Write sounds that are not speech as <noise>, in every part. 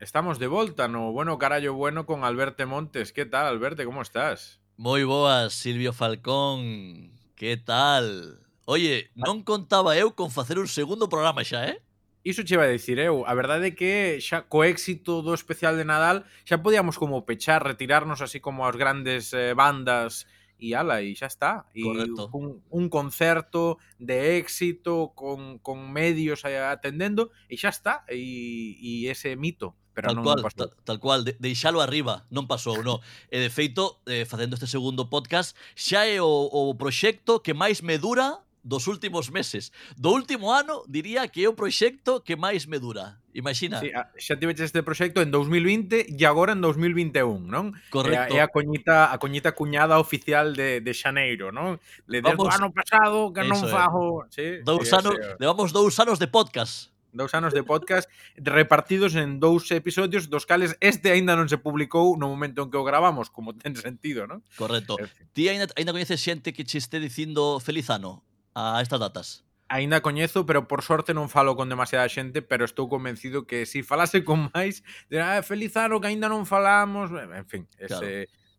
Estamos de volta no Bueno Carallo Bueno con Alberto Montes. Que tal, Alberto? Como estás? Moi boas, Silvio Falcón. Que tal? Oye, non contaba eu con facer un segundo programa xa, eh? Iso che vai dicir eu. A verdade é que xa co éxito do especial de Nadal xa podíamos como pechar, retirarnos así como as grandes eh, bandas e ala, e xa está. E Correcto. un, un concerto de éxito con, con medios eh, atendendo e xa está. E, e ese mito pero tal non, cual, non pasou. Tal, tal cual, de, deixalo arriba, non pasou, non. E de feito, eh, facendo este segundo podcast, xa é o, o proxecto que máis me dura dos últimos meses. Do último ano, diría que é o proxecto que máis me dura. Imagina. Sí, ah, xa tiveches este proxecto en 2020 e agora en 2021, non? Correcto. É a, é a coñita a coñita cuñada oficial de, de Xaneiro, non? Le Vamos... ano pasado que non fajo... É. Sí, Dous sí, anos, sí. levamos dous anos de podcast dous anos de podcast repartidos en dous episodios dos cales este aínda non se publicou no momento en que o gravamos, como ten sentido, non? Correcto. Ti aínda, aínda coñeces xente que che este dicindo feliz ano a estas datas? aínda coñezo, pero por sorte non falo con demasiada xente, pero estou convencido que se si falase con máis, dirá, ah, feliz ano que aínda non falamos, en fin, ese claro.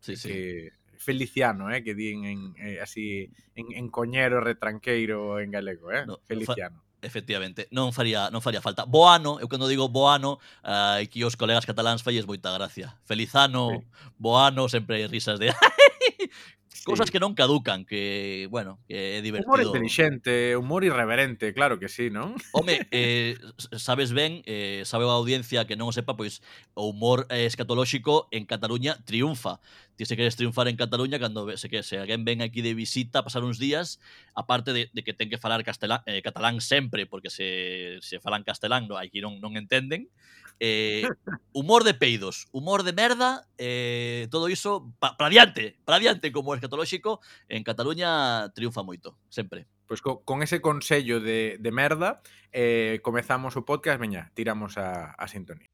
sí, ese, sí. feliciano, eh, que din en, eh, así en, en coñero, retranqueiro en galego, eh, no, feliciano. Fa efectivamente, non faría, non faría falta. Boano, eu cando digo boano, uh, que os colegas cataláns falles moita gracia. Feliz ano, sí. boano, sempre hai risas de <laughs> sí. Cosas que non caducan, que, bueno, que é divertido. Humor inteligente, humor irreverente, claro que sí, non? <laughs> Home, eh, sabes ben, eh, sabe a audiencia que non o sepa, pois o humor eh, escatolóxico en Cataluña triunfa. Ti se queres triunfar en Cataluña, cando se que se alguén ven aquí de visita a pasar uns días, aparte de, de que ten que falar castelán, eh, catalán sempre, porque se, se falan castelán, no, aquí non, non entenden, Eh, humor de peidos, humor de merda, eh, todo iso pa, para diante, para diante como escatolóxico, en Cataluña triunfa moito, sempre. Pois pues co, con ese consello de, de merda, eh, comezamos o podcast, veña, tiramos a, a sintonía.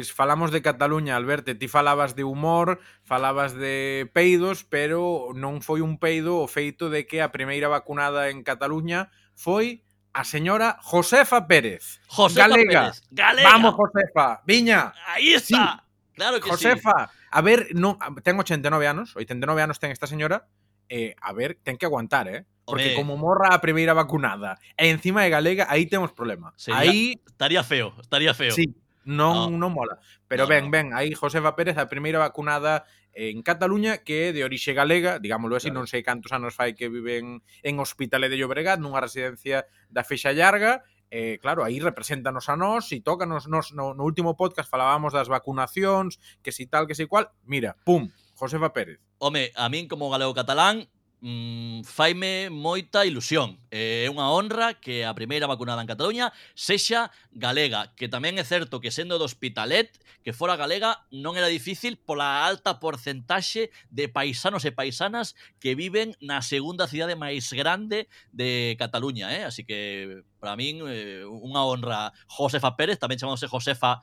Pois falamos de Cataluña, Alberto, ti falabas de humor, falabas de peidos, pero non foi un peido o feito de que a primeira vacunada en Cataluña foi a señora Josefa Pérez. Josefa Galega. Pérez, Galega. Vamos, Josefa, viña. Aí está. Claro que sí. Josefa, a ver, non, ten 89 anos, 89 anos ten esta señora, eh, a ver, ten que aguantar, eh? Porque como morra a primeira vacunada e encima de galega, aí temos problema. Sería- Aí Estaría feo, estaría feo. Sí, Non, no. non mola. Pero no, ben, ben, aí Josefa Pérez a primeira vacunada en Cataluña que é de orixe galega, digámoslo así, claro. non sei cantos anos fai que viven en Hospitalet de Llobregat, nunha residencia da Feixa Llarga, eh, claro, aí representanos a nós e tócanos nos, no, no último podcast falábamos das vacunacións, que si tal, que si cual, mira, pum, Josefa Pérez. Home, a min como galego catalán mm, faime moita ilusión. É unha honra que a primeira vacunada en Cataluña sexa galega, que tamén é certo que sendo do Hospitalet, que fora galega non era difícil pola alta porcentaxe de paisanos e paisanas que viven na segunda cidade máis grande de Cataluña, eh? Así que para min eh, unha honra Josefa Pérez, tamén chamándose Josefa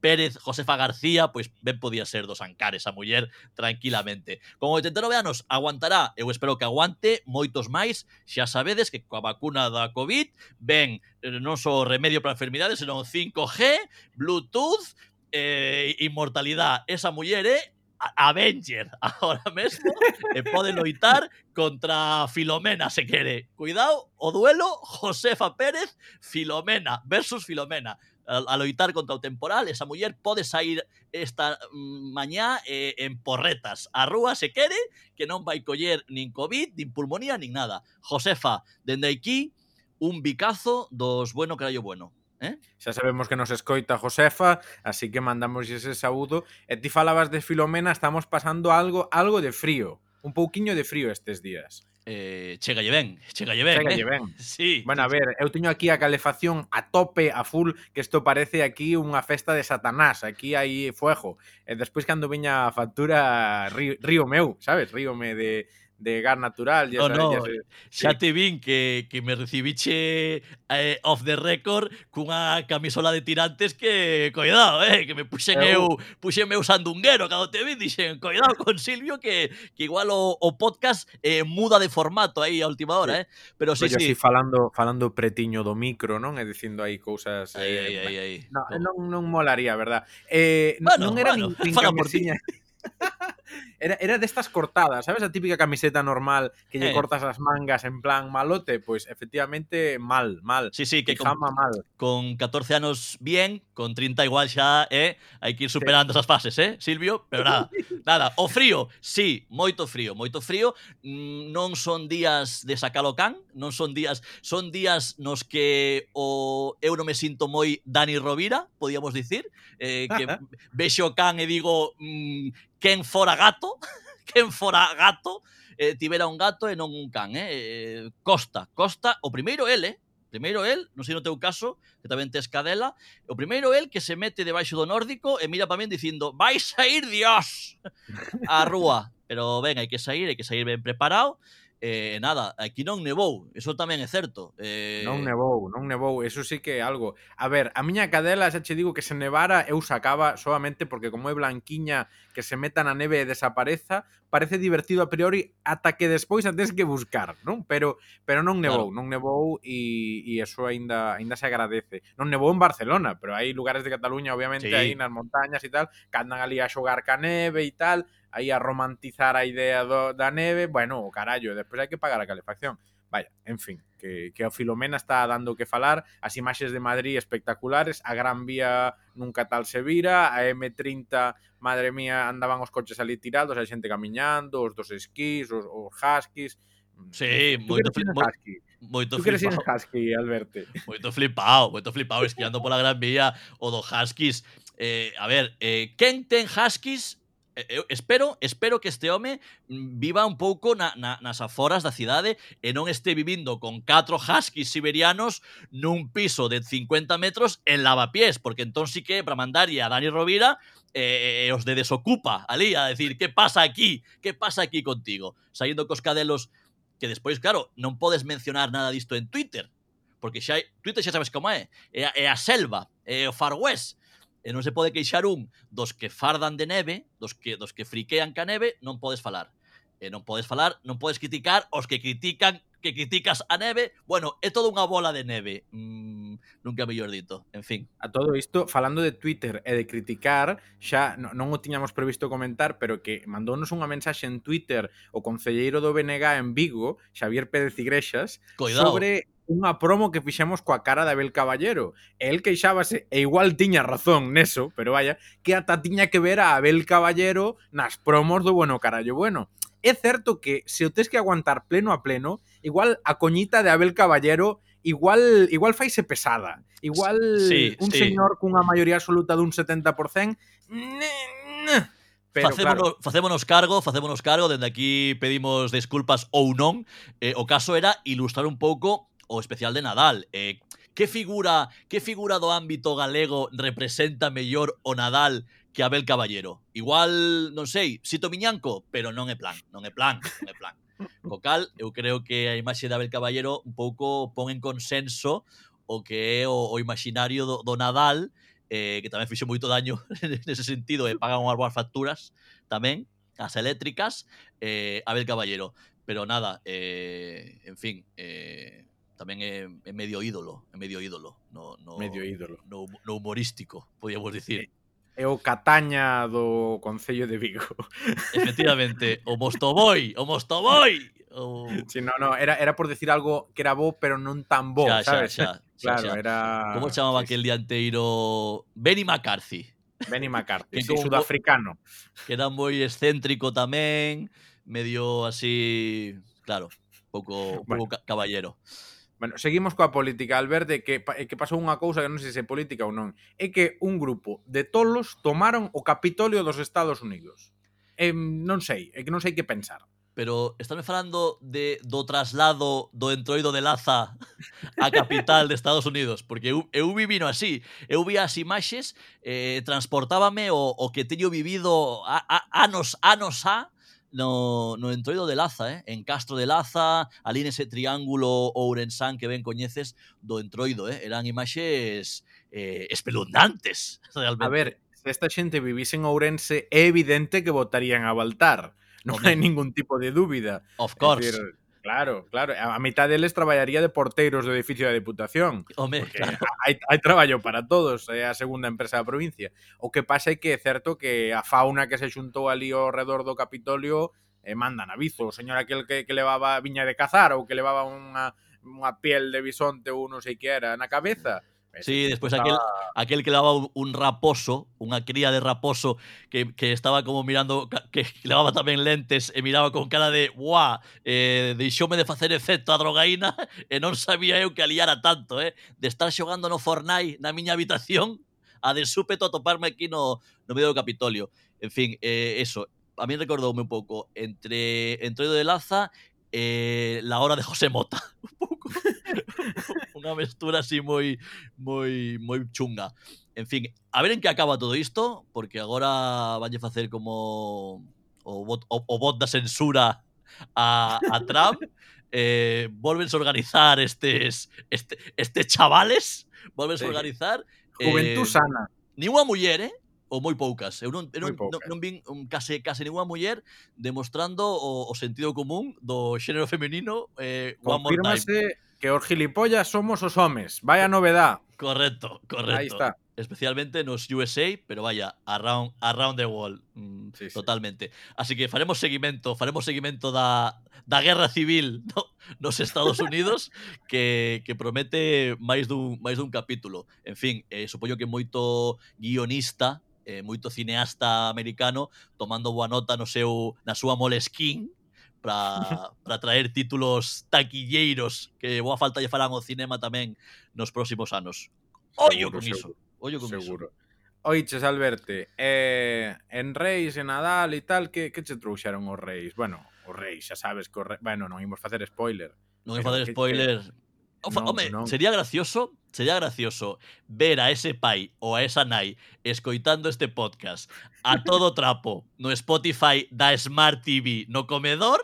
Pérez, Josefa García, pois ben podía ser dos Ancares a muller tranquilamente. Con 89 anos aguantará, eu espero que aguante moitos máis, xa sabedes que coa vacuna da COVID ven eh, non só remedio para enfermidades, senón 5G, Bluetooth, eh, inmortalidade. Esa muller é eh? Avenger <laughs> ahora mesmo e pode loitar contra Filomena se quere. Cuidado, o duelo Josefa Pérez Filomena versus Filomena a, a loitar contra o temporal, esa muller pode sair esta mm, mañá eh, en porretas a rúa se quere, que non vai coller nin COVID, nin pulmonía, nin nada. Josefa, dende aquí, un bicazo dos bueno crallo bueno. Eh? Xa sabemos que nos escoita Josefa, así que mandamos ese saúdo. E ti falabas de Filomena, estamos pasando algo algo de frío, un pouquiño de frío estes días eh, chegalle ben, chegalle ben. Chegalle eh? ben. <laughs> Sí. Bueno, a ver, eu teño aquí a calefacción a tope, a full, que isto parece aquí unha festa de Satanás, aquí hai fuego. E despois cando viña a factura río, río meu, sabes? Río me de, de gas natural. Ya no, sabes, no, ya, sabes. xa te vin que, que me recibiche eh, off the record cunha camisola de tirantes que, coidado, eh, que me puxen eu, eu puxen eu sandunguero, cando te vin, dixen, coidado con Silvio, que, que igual o, o podcast eh, muda de formato aí a última hora, sí. eh? Pero sí, Pero sí. Así falando, falando pretiño do micro, non? E dicindo aí cousas... Aí, eh, aí, aí, aí. No, non, non molaría, verdad? Eh, bueno, non era bueno, nin, nin <laughs> Era, era destas cortadas, sabes a típica camiseta normal que lle eh. cortas as mangas en plan malote? Pois pues, efectivamente mal, mal. Sí, sí, que Pijama, con, mal. con 14 anos bien, con 30 igual xa, eh, hai que ir superando sí. esas fases, eh, Silvio? Pero nada, <laughs> nada. O frío, sí, moito frío, moito frío. Mm, non son días de sacalo can, non son días, son días nos que o eu non me sinto moi Dani Rovira, podíamos dicir, eh, que <laughs> vexo can e digo, mm, quen fora gato, <laughs> quen fora gato, eh, tivera un gato e non un can, eh? eh Costa, Costa, o primeiro ele, eh, Primeiro el, non sei no teu caso, que tamén tes cadela, o primeiro el que se mete debaixo do nórdico e mira para min dicindo vais a ir dios <laughs> a rúa. Pero ben, hai que sair, hai que sair ben preparado eh, nada, aquí non nevou, eso tamén é certo. Eh... Non nevou, non nevou, eso sí que é algo. A ver, a miña cadela xa che digo que se nevara eu sacaba solamente porque como é blanquiña que se meta na neve e desapareza, parece divertido a priori ata que despois a tens que buscar, non? Pero pero non nevou, claro. non nevou e, e eso aínda aínda se agradece. Non nevou en Barcelona, pero hai lugares de Cataluña, obviamente, sí. aí nas montañas e tal, que andan ali a xogar ca neve e tal, aí a romantizar a idea do, da neve, bueno, o carallo, despois hai que pagar a calefacción. Vaya, en fin, que, que a Filomena está dando que falar, as imaxes de Madrid espectaculares, a Gran Vía nunca tal se vira, a M30, madre mía, andaban os coches ali tirados, a xente camiñando, os dos esquís, os, os huskies, Sí, moito, fli mo husky? moito tú flipado. Husky, Alberto. Moito flipado, moito flipado, esquiando pola Gran Vía, o do huskies. Eh, a ver, eh, quen ten huskies Eh, eu espero espero que este home mm, viva un pouco na, na, nas aforas da cidade e non este vivindo con catro huskies siberianos nun piso de 50 metros en lavapiés, porque entón sí que para mandarlle a Dani Rovira e, eh, os de desocupa ali a decir que pasa aquí, que pasa aquí contigo, saindo cos cadelos que despois, claro, non podes mencionar nada disto en Twitter, porque xa Twitter xa sabes como é, é a, é a selva, é o Far West, E non se pode queixar un dos que fardan de neve, dos que dos que friquean ca neve, non podes falar. E non podes falar, non podes criticar os que critican que criticas a neve, bueno, é toda unha bola de neve. Mm, nunca mellor dito, en fin. A todo isto, falando de Twitter e de criticar, xa non o tiñamos previsto comentar, pero que mandounos unha mensaxe en Twitter o concelleiro do BNG en Vigo, Xavier Pérez Igrexas, Coidado. sobre unha promo que fixemos coa cara de Abel Caballero. El queixábase, e igual tiña razón neso, pero vaya, que ata tiña que ver a Abel Caballero nas promos do Bueno Carallo Bueno. É certo que se o tes que aguantar pleno a pleno, igual a coñita de Abel Caballero igual igual faise pesada. Igual sí, un sí. señor cunha maioría absoluta dun 70%, ne, ne, Pero, facémonos, claro. facémonos cargo, facémonos cargo, dende aquí pedimos desculpas ou non. Eh, o caso era ilustrar un pouco o especial de Nadal. Eh, que figura, que figura do ámbito galego representa mellor o Nadal que Abel Caballero? Igual, non sei, Sito Miñanco, pero non é plan, non é plan, non é plan. Co cal, eu creo que a imaxe de Abel Caballero un pouco pon en consenso o que é o, o imaginario do, do Nadal, eh, que tamén fixo moito daño <laughs> nese sentido, e eh, pagan unhas boas facturas tamén, as eléctricas, eh, Abel Caballero. Pero nada, eh, en fin, eh, tamén é, é medio ídolo, é medio ídolo, no, no, medio ídolo. No, no humorístico, podíamos dicir. É, eh, o Cataña do Concello de Vigo. <laughs> Efectivamente, o Mostoboi, o Mostoboi. O... <laughs> Sí, no, no, era, era por decir algo que era bo, pero non tan bo, xa, sabes? Xa, xa, <laughs> claro, xa. era... Como chamaba sí, aquel dianteiro? Benny McCarthy. Benny McCarthy, que sí, sudafricano. Que era moi excéntrico tamén, medio así, claro, pouco, pouco bueno. caballero. Bueno, seguimos coa política, Alberto, que, eh, que pasou unha cousa que non sei se é política ou non. É que un grupo de tolos tomaron o Capitolio dos Estados Unidos. Eh, non sei, é que non sei que pensar. Pero estame falando de do traslado do entroido de Laza á capital de Estados Unidos, porque eu, eu vivino así, eu vi as imaxes, eh, transportábame o, o que teño vivido a, a, anos, anos a, no, no entroido de Laza, eh? en Castro de Laza, ali nese triángulo ourensán que ben coñeces do entroido, eh? eran imaxes eh, espelundantes. <laughs> Realmente. A ver, se esta xente vivise en Ourense, é evidente que votarían a Baltar. <laughs> Non hai ningún tipo de dúbida. Of course. Decir, Claro, claro. A mitad deles traballaría de porteiros do edificio da Diputación. Home, claro. <laughs> hai, hai traballo para todos, é a segunda empresa da provincia. O que pasa é que é certo que a fauna que se xuntou ali ao redor do Capitolio eh, mandan aviso. O señor aquel que, que levaba viña de cazar ou que levaba unha, unha piel de bisonte ou non sei que era na cabeza Sí, despois aquel, aquel que levaba un raposo, unha cría de raposo que, que estaba como mirando, que, <laughs> que levaba tamén lentes e miraba con cara de ¡guau! eh, deixoume de facer efecto a drogaína <laughs> eh, e non sabía eu que aliara tanto, eh? De estar xogando no Fortnite na miña habitación a de súpeto a toparme aquí no, no medio do Capitolio». En fin, eh, eso, a mí recordoume un pouco entre Entroido de Laza e la hora de José Mota. <laughs> Un pouco. <laughs> Unha mestura así moi moi moi chunga. En fin, a ver en que acaba todo isto, porque agora vanlle facer como o bot, o, o bot da censura a, a Trump. <laughs> Eh, volvense a organizar estes este, estes chavales, volvense a organizar Juventud eh, sana. Ni unha muller, eh? ou moi poucas. Eu non, eu non, non, non vin un, case, case ninguna muller demostrando o, o sentido común do xénero femenino eh, one more time. que os gilipollas somos os homes. Vaya novedad. Correcto, correcto. Ahí está. Especialmente nos USA, pero vaya, around, around the world. Mm, sí, totalmente. Sí. Así que faremos seguimento, faremos seguimento da, da guerra civil <laughs> no, nos Estados Unidos <laughs> que, que promete máis dun, máis dun capítulo. En fin, eh, supoño que moito guionista eh, moito cineasta americano tomando boa nota no seu na súa Moleskine para, <laughs> para traer títulos taquilleiros que boa falta lle farán ao cinema tamén nos próximos anos. Ollo con iso. Ollo con seguro. iso. Oiches, Alberto, eh, en Reis, en Nadal e tal, que, que che trouxeron os Reis? Bueno, os Reis, xa sabes que os Reis... Bueno, non imos facer spoiler. Non imos facer spoiler, que, No, Home, non. sería gracioso Sería gracioso ver a ese pai ou a esa nai escoitando este podcast a <laughs> todo trapo no Spotify da Smart TV no comedor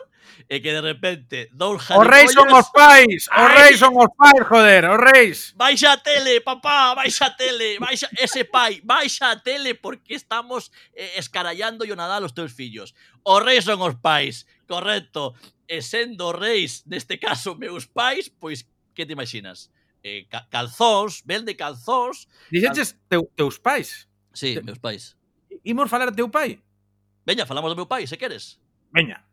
e que de repente dous jaricollos... Os reis son os pais! Os reis son os pais, joder! Os reis! Baixa a tele, papá! Baixa a tele! Baixa... Ese pai, baixa a tele porque estamos eh, escarallando o Nadal os teus fillos. Os reis son os pais, correcto. E sendo reis, neste caso, meus pais, pois que te imaginas? Eh, ca calzóns, vende calzóns... Dixeches cal... teu, teus pais? Sí, te... meus pais. Imos falar teu pai? Veña, falamos do meu pai, se queres. Veña.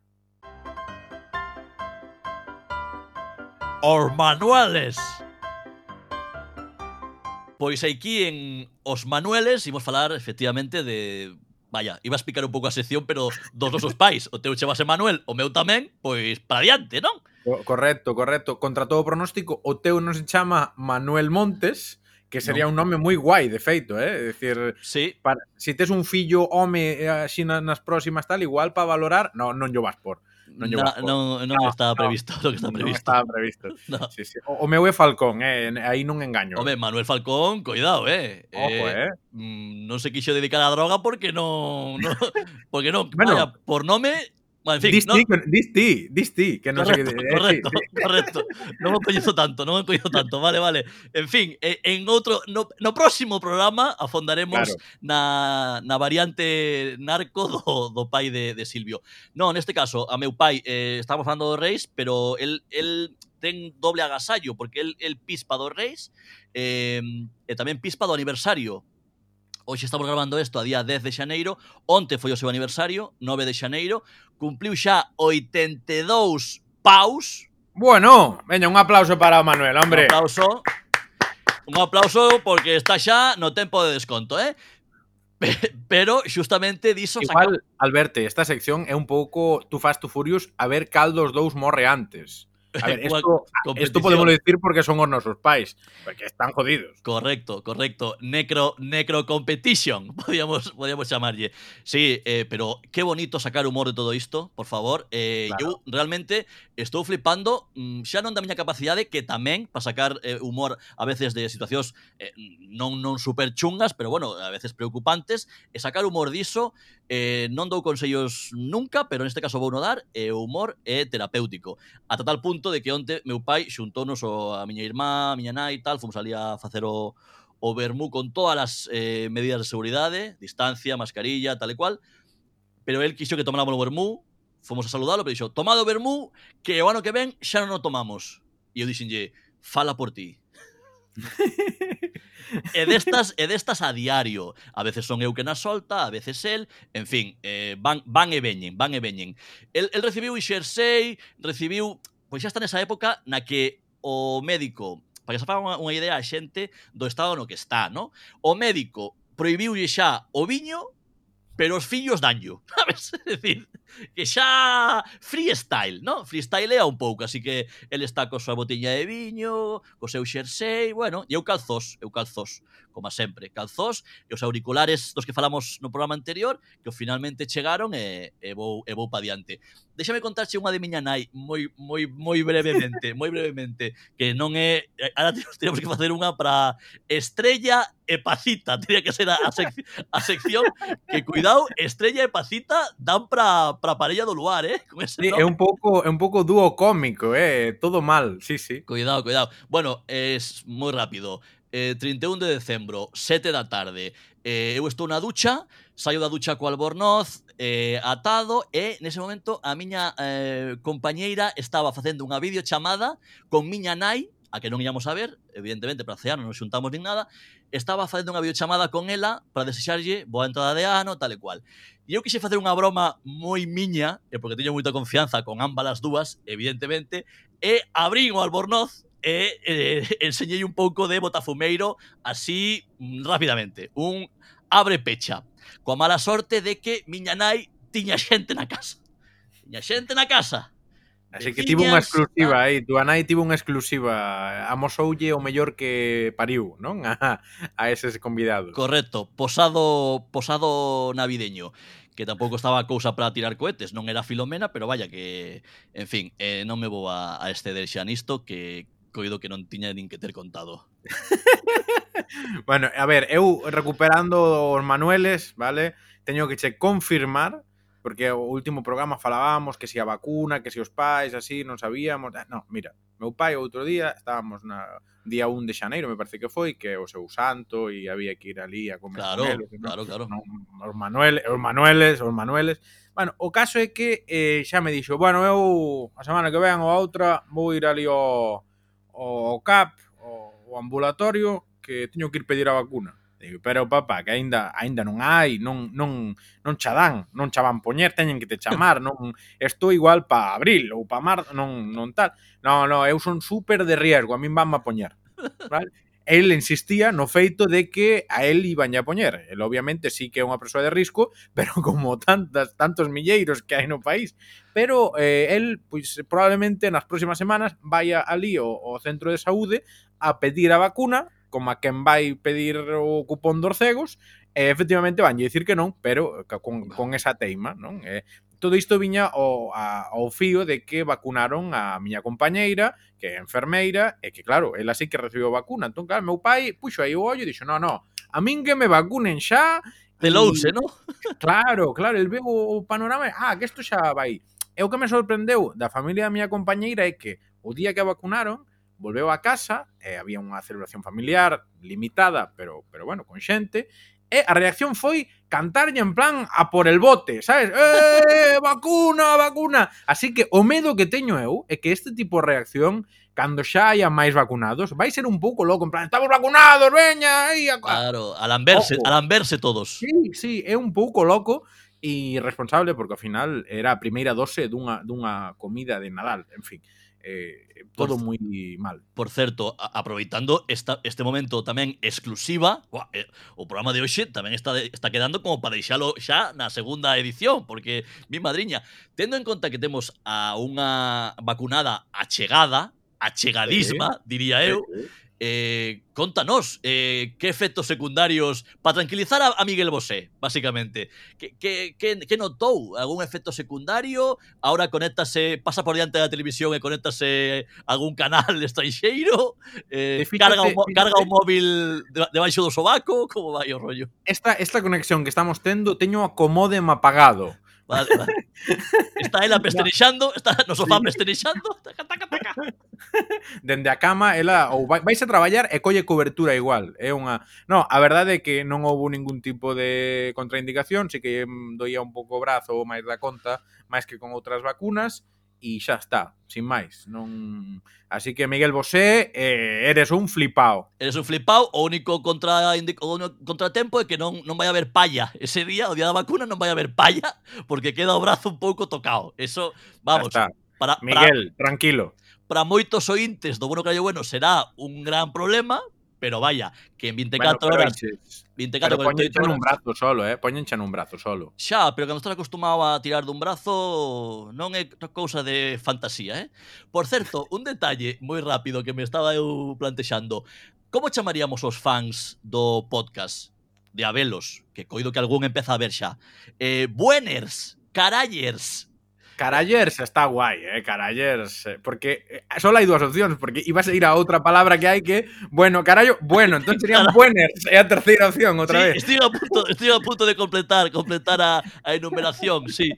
Os manuales. Pois aquí en Os Manueles imos falar efectivamente de Vaya, iba a explicar un pouco a sección, pero dos nosos pais, o teu chevase Manuel, o meu tamén, pois para diante, non? Correcto, correcto. Contra todo pronóstico, o teu non se chama Manuel Montes, que sería no. un nome moi guai, de feito, eh? É dicir, sí. para, se si tes un fillo home eh, así nas próximas tal, igual para valorar, no, non llo vas por. Non, no, non, non no, estaba previsto no, lo que está previsto. Non estaba previsto. <laughs> no. sí, sí. O, o meu é Falcón, eh? aí non engaño. Home, Manuel Falcón, cuidado, eh? Ojo, eh, eh. Mm, non se quixo dedicar a droga porque non... non <laughs> porque non, bueno, vaya, por nome Bueno, en fin, Disti, no... Disti, Disti, que no correcto, sé qué Correcto, sí. correcto. No me coño tanto, no me coño tanto. Vale, vale. En fin, en outro no, no próximo programa afondaremos claro. na, na variante narco do, do pai de, de Silvio. No, neste caso, a meu pai eh, estamos falando do Reis, pero el, el ten doble agasallo porque el, el pispa do Reis eh, e tamén pispa do aniversario Hoxe estamos grabando isto a día 10 de xaneiro, onte foi o seu aniversario, 9 de xaneiro, cumpliu xa 82 paus. Bueno, veña, un aplauso para o Manuel, hombre. Un aplauso. Un aplauso porque está xa no tempo de desconto, eh? Pero xustamente diso Igual. Alberto, esta sección é un pouco tu fast to furious a ver cal dos dous morre antes. A ver, <laughs> esto, esto, podemos decir porque son nosos pais, porque están jodidos. Correcto, correcto. Necro, necro competition, <laughs> podríamos, podríamos llamarle. Sí, eh, pero qué bonito sacar humor de todo isto, por favor. Eh, claro. Eu realmente estou flipando, mm, xa non da miña capacidade, que tamén para sacar eh, humor a veces de situacións eh, non, non super chungas, pero bueno, a veces preocupantes, e sacar humor diso, eh, non dou consellos nunca, pero neste caso vou no dar, e eh, humor é terapéutico. Ata tal punto punto de que onte meu pai xuntónos a miña irmá, a miña nai e tal, fomos ali a facer o, o vermú con todas as eh, medidas de seguridade, distancia, mascarilla, tal e cual, pero el quixo que tomáramos o vermú, fomos a saludalo, pero dixo, tomado o vermú, que o ano que ven xa non o tomamos. E eu dixenlle, fala por ti. <laughs> e destas e destas a diario. A veces son eu que na solta, a veces el, en fin, eh, van van e veñen, van e veñen. El, el recibiu Ixersei, recibiu pois xa está nesa época na que o médico, para que se faga unha, unha idea a xente do estado no que está, no? O médico proibiulle xa o viño pero os fillos danllo, <laughs> sabes? É dicir, que xa freestyle, no? Freestyle é un pouco, así que el está co súa botiña de viño, co seu xersei, bueno, e eu calzós, eu calzós, como sempre, calzós e os auriculares dos que falamos no programa anterior, que finalmente chegaron e, e vou, e vou pa diante. Déxame contarche unha de miña nai moi moi moi brevemente, moi brevemente, que non é eh, ahora <laughs> temos que facer unha para estrella e pacita, teria que ser a, a, sec, a sección que cuidado, estrella e pacita dan para para parella do luar, eh? Con ese sí, nome. é un pouco é un pouco dúo cómico, eh, todo mal, sí, sí. Cuidado, cuidado. Bueno, es moi rápido eh, 31 de decembro, 7 da tarde. Eh, eu estou na ducha, saio da ducha co albornoz, eh, atado, e nese momento a miña eh, compañeira estaba facendo unha videochamada con miña nai, a que non íamos a ver, evidentemente para cear non nos xuntamos nin nada, estaba facendo unha videochamada con ela para desexarlle boa entrada de ano, tal e cual. E eu quise facer unha broma moi miña, e porque teño moita confianza con ambas as dúas, evidentemente, e abrín o albornoz e eh, enseñei un pouco de Botafumeiro así mm, rápidamente. Un abre pecha. Coa mala sorte de que miña nai tiña xente na casa. Tiña xente na casa. Así que tivo unha exclusiva ah. aí, tua nai tivo unha exclusiva, amosoulle o mellor que pariu, non? A, a eses convidados. Correcto, posado posado navideño que tampouco estaba a cousa para tirar cohetes, non era Filomena, pero vaya que, en fin, eh, non me vou a, a exceder xa nisto que coido que non tiña nin que ter contado. <laughs> bueno, a ver, eu recuperando os manueles, vale? Teño que che confirmar porque o último programa falábamos que si a vacuna, que si os pais, así, non sabíamos. Ah, no, mira, meu pai outro día estábamos na día 1 de xaneiro, me parece que foi, que o seu santo e había que ir ali a comer claro, con eles, claro, no? claro. No, os Manuel, os Manueles, os Manueles. Bueno, o caso é que eh, xa me dixo, bueno, eu a semana que ven ou a outra vou ir ali ao o CAP, o, o ambulatorio, que teño que ir pedir a vacuna. Digo, pero papá, que aínda aínda non hai, non non non cha dan, non cha van poñer, teñen que te chamar, non estou igual pa abril ou pa marzo, non non tal. No, no, eu son super de riesgo, a min vanme a poñer. Vale? el insistía no feito de que a él iban a poñer. El obviamente sí que é unha persoa de risco, <laughs> pero como tantas tantos milleiros que hai no país. Pero eh, él, pois, pues, probablemente nas próximas semanas vai ali o, o centro de saúde a pedir a vacuna como a quen vai pedir o cupón dos cegos, e efectivamente vanlle dicir que non, pero con, con esa teima, non? Eh, todo isto viña ao, a, ao fío de que vacunaron a miña compañeira, que é enfermeira, e que claro, ela sí que recibiu vacuna. Entón, claro, meu pai puxo aí o ollo e dixo, no, no, a min que me vacunen xa... Pelouse, non? <laughs> Claro, claro, el veo o panorama, ah, que isto xa vai. E o que me sorprendeu da familia da miña compañeira é que o día que a vacunaron, volveu a casa e había unha celebración familiar limitada, pero pero bueno, con xente, e a reacción foi cantarlle en plan a por el bote, sabes? Eh, eh, vacuna, vacuna. Así que o medo que teño eu é que este tipo de reacción cando xa hai máis vacunados, vai ser un pouco loco, en plan, estamos vacunados, veña, aí, a... Claro, a lamberse, Ojo. a lamberse todos. Sí, sí, é un pouco loco, e irresponsable porque ao final era a primeira dose dunha, dunha comida de Nadal, en fin. Eh, eh, todo por, moi mal. Por certo, a, aproveitando esta, este momento tamén exclusiva, uah, eh, o programa de hoxe tamén está, de, está quedando como para deixalo xa na segunda edición, porque, mi madriña, tendo en conta que temos a unha vacunada achegada, achegadisma, diría eu, eh Eh, contanos, eh, ¿qué efectos secundarios para tranquilizar a, a, Miguel Bosé, básicamente? ¿Qué, qué, qué, qué notou? ¿Algún efecto secundario? Ahora conéctase, pasa por diante da televisión e conéctase a algún canal <laughs> estranxeiro? Eh, fíjate, carga, un, fíjate. carga un móvil debaixo do sobaco? Como vai o rollo? Esta, esta conexión que estamos tendo teño a comodem apagado. Vale, vale. <laughs> Está ela pesterexando, está no sofá sí. pesterexando. <laughs> Taca, taca, taca. Dende a cama, ela ou vai, vais a traballar e colle cobertura igual. É unha, no, a verdade é que non houve ningún tipo de contraindicación, si que doía un pouco o brazo ou máis da conta, máis que con outras vacunas, e xa está, sin máis. Non Así que Miguel Bosé, eh, eres un flipao. Eres un flipao, o único contra o único contratempo é que non non vai haber palla. Ese día, o día da vacuna, non vai haber palla porque queda o brazo un pouco tocado. Eso, vamos. Está. Para, Miguel, para, tranquilo. Para moitos ointes do Bueno Callo Bueno será un gran problema, pero vaya, que en 24 bueno, horas... Dices, 24 pero 48 horas... un brazo solo, eh? Poñenche nun brazo solo. Xa, pero cando estás acostumado a tirar dun brazo non é cousa de fantasía, eh? Por certo, <laughs> un detalle moi rápido que me estaba eu plantexando. Como chamaríamos os fans do podcast? de Abelos, que coido que algún empeza a ver xa. Eh, bueners, carallers, Carallers está guai, eh, carallers, eh, porque eh, solo hai dúas opcións, porque ibas a ir a outra palabra que hai que, bueno, carallo, bueno, entón serían <laughs> bueners, é a terceira opción outra sí, vez. Estoy a punto, estoy a punto de completar, completar a, a enumeración, sí.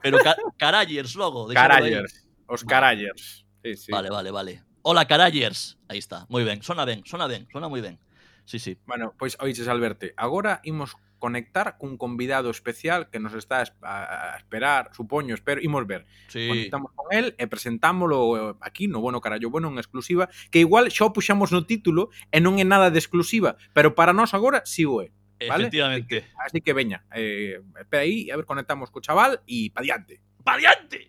Pero ca carallers logo. Carallers, os carallers. Sí, sí. Vale, vale, vale. Hola, carallers. Aí está. Moi ben, sona ben, sona ben, sona moi ben. Sí, sí. Bueno, pois oiches Alberto, agora imos conectar cun convidado especial que nos está a esperar, supoño, espero, imos ver. Sí. Pois conectamos con el e presentámolo eh, aquí no Bueno Carallo Bueno en exclusiva, que igual xa o puxamos no título e non é nada de exclusiva, pero para nós agora si sí o é. ¿vale? Efectivamente. Así que, así que veña, eh, espera aí, a ver, conectamos co chaval e pa diante. Pa diante!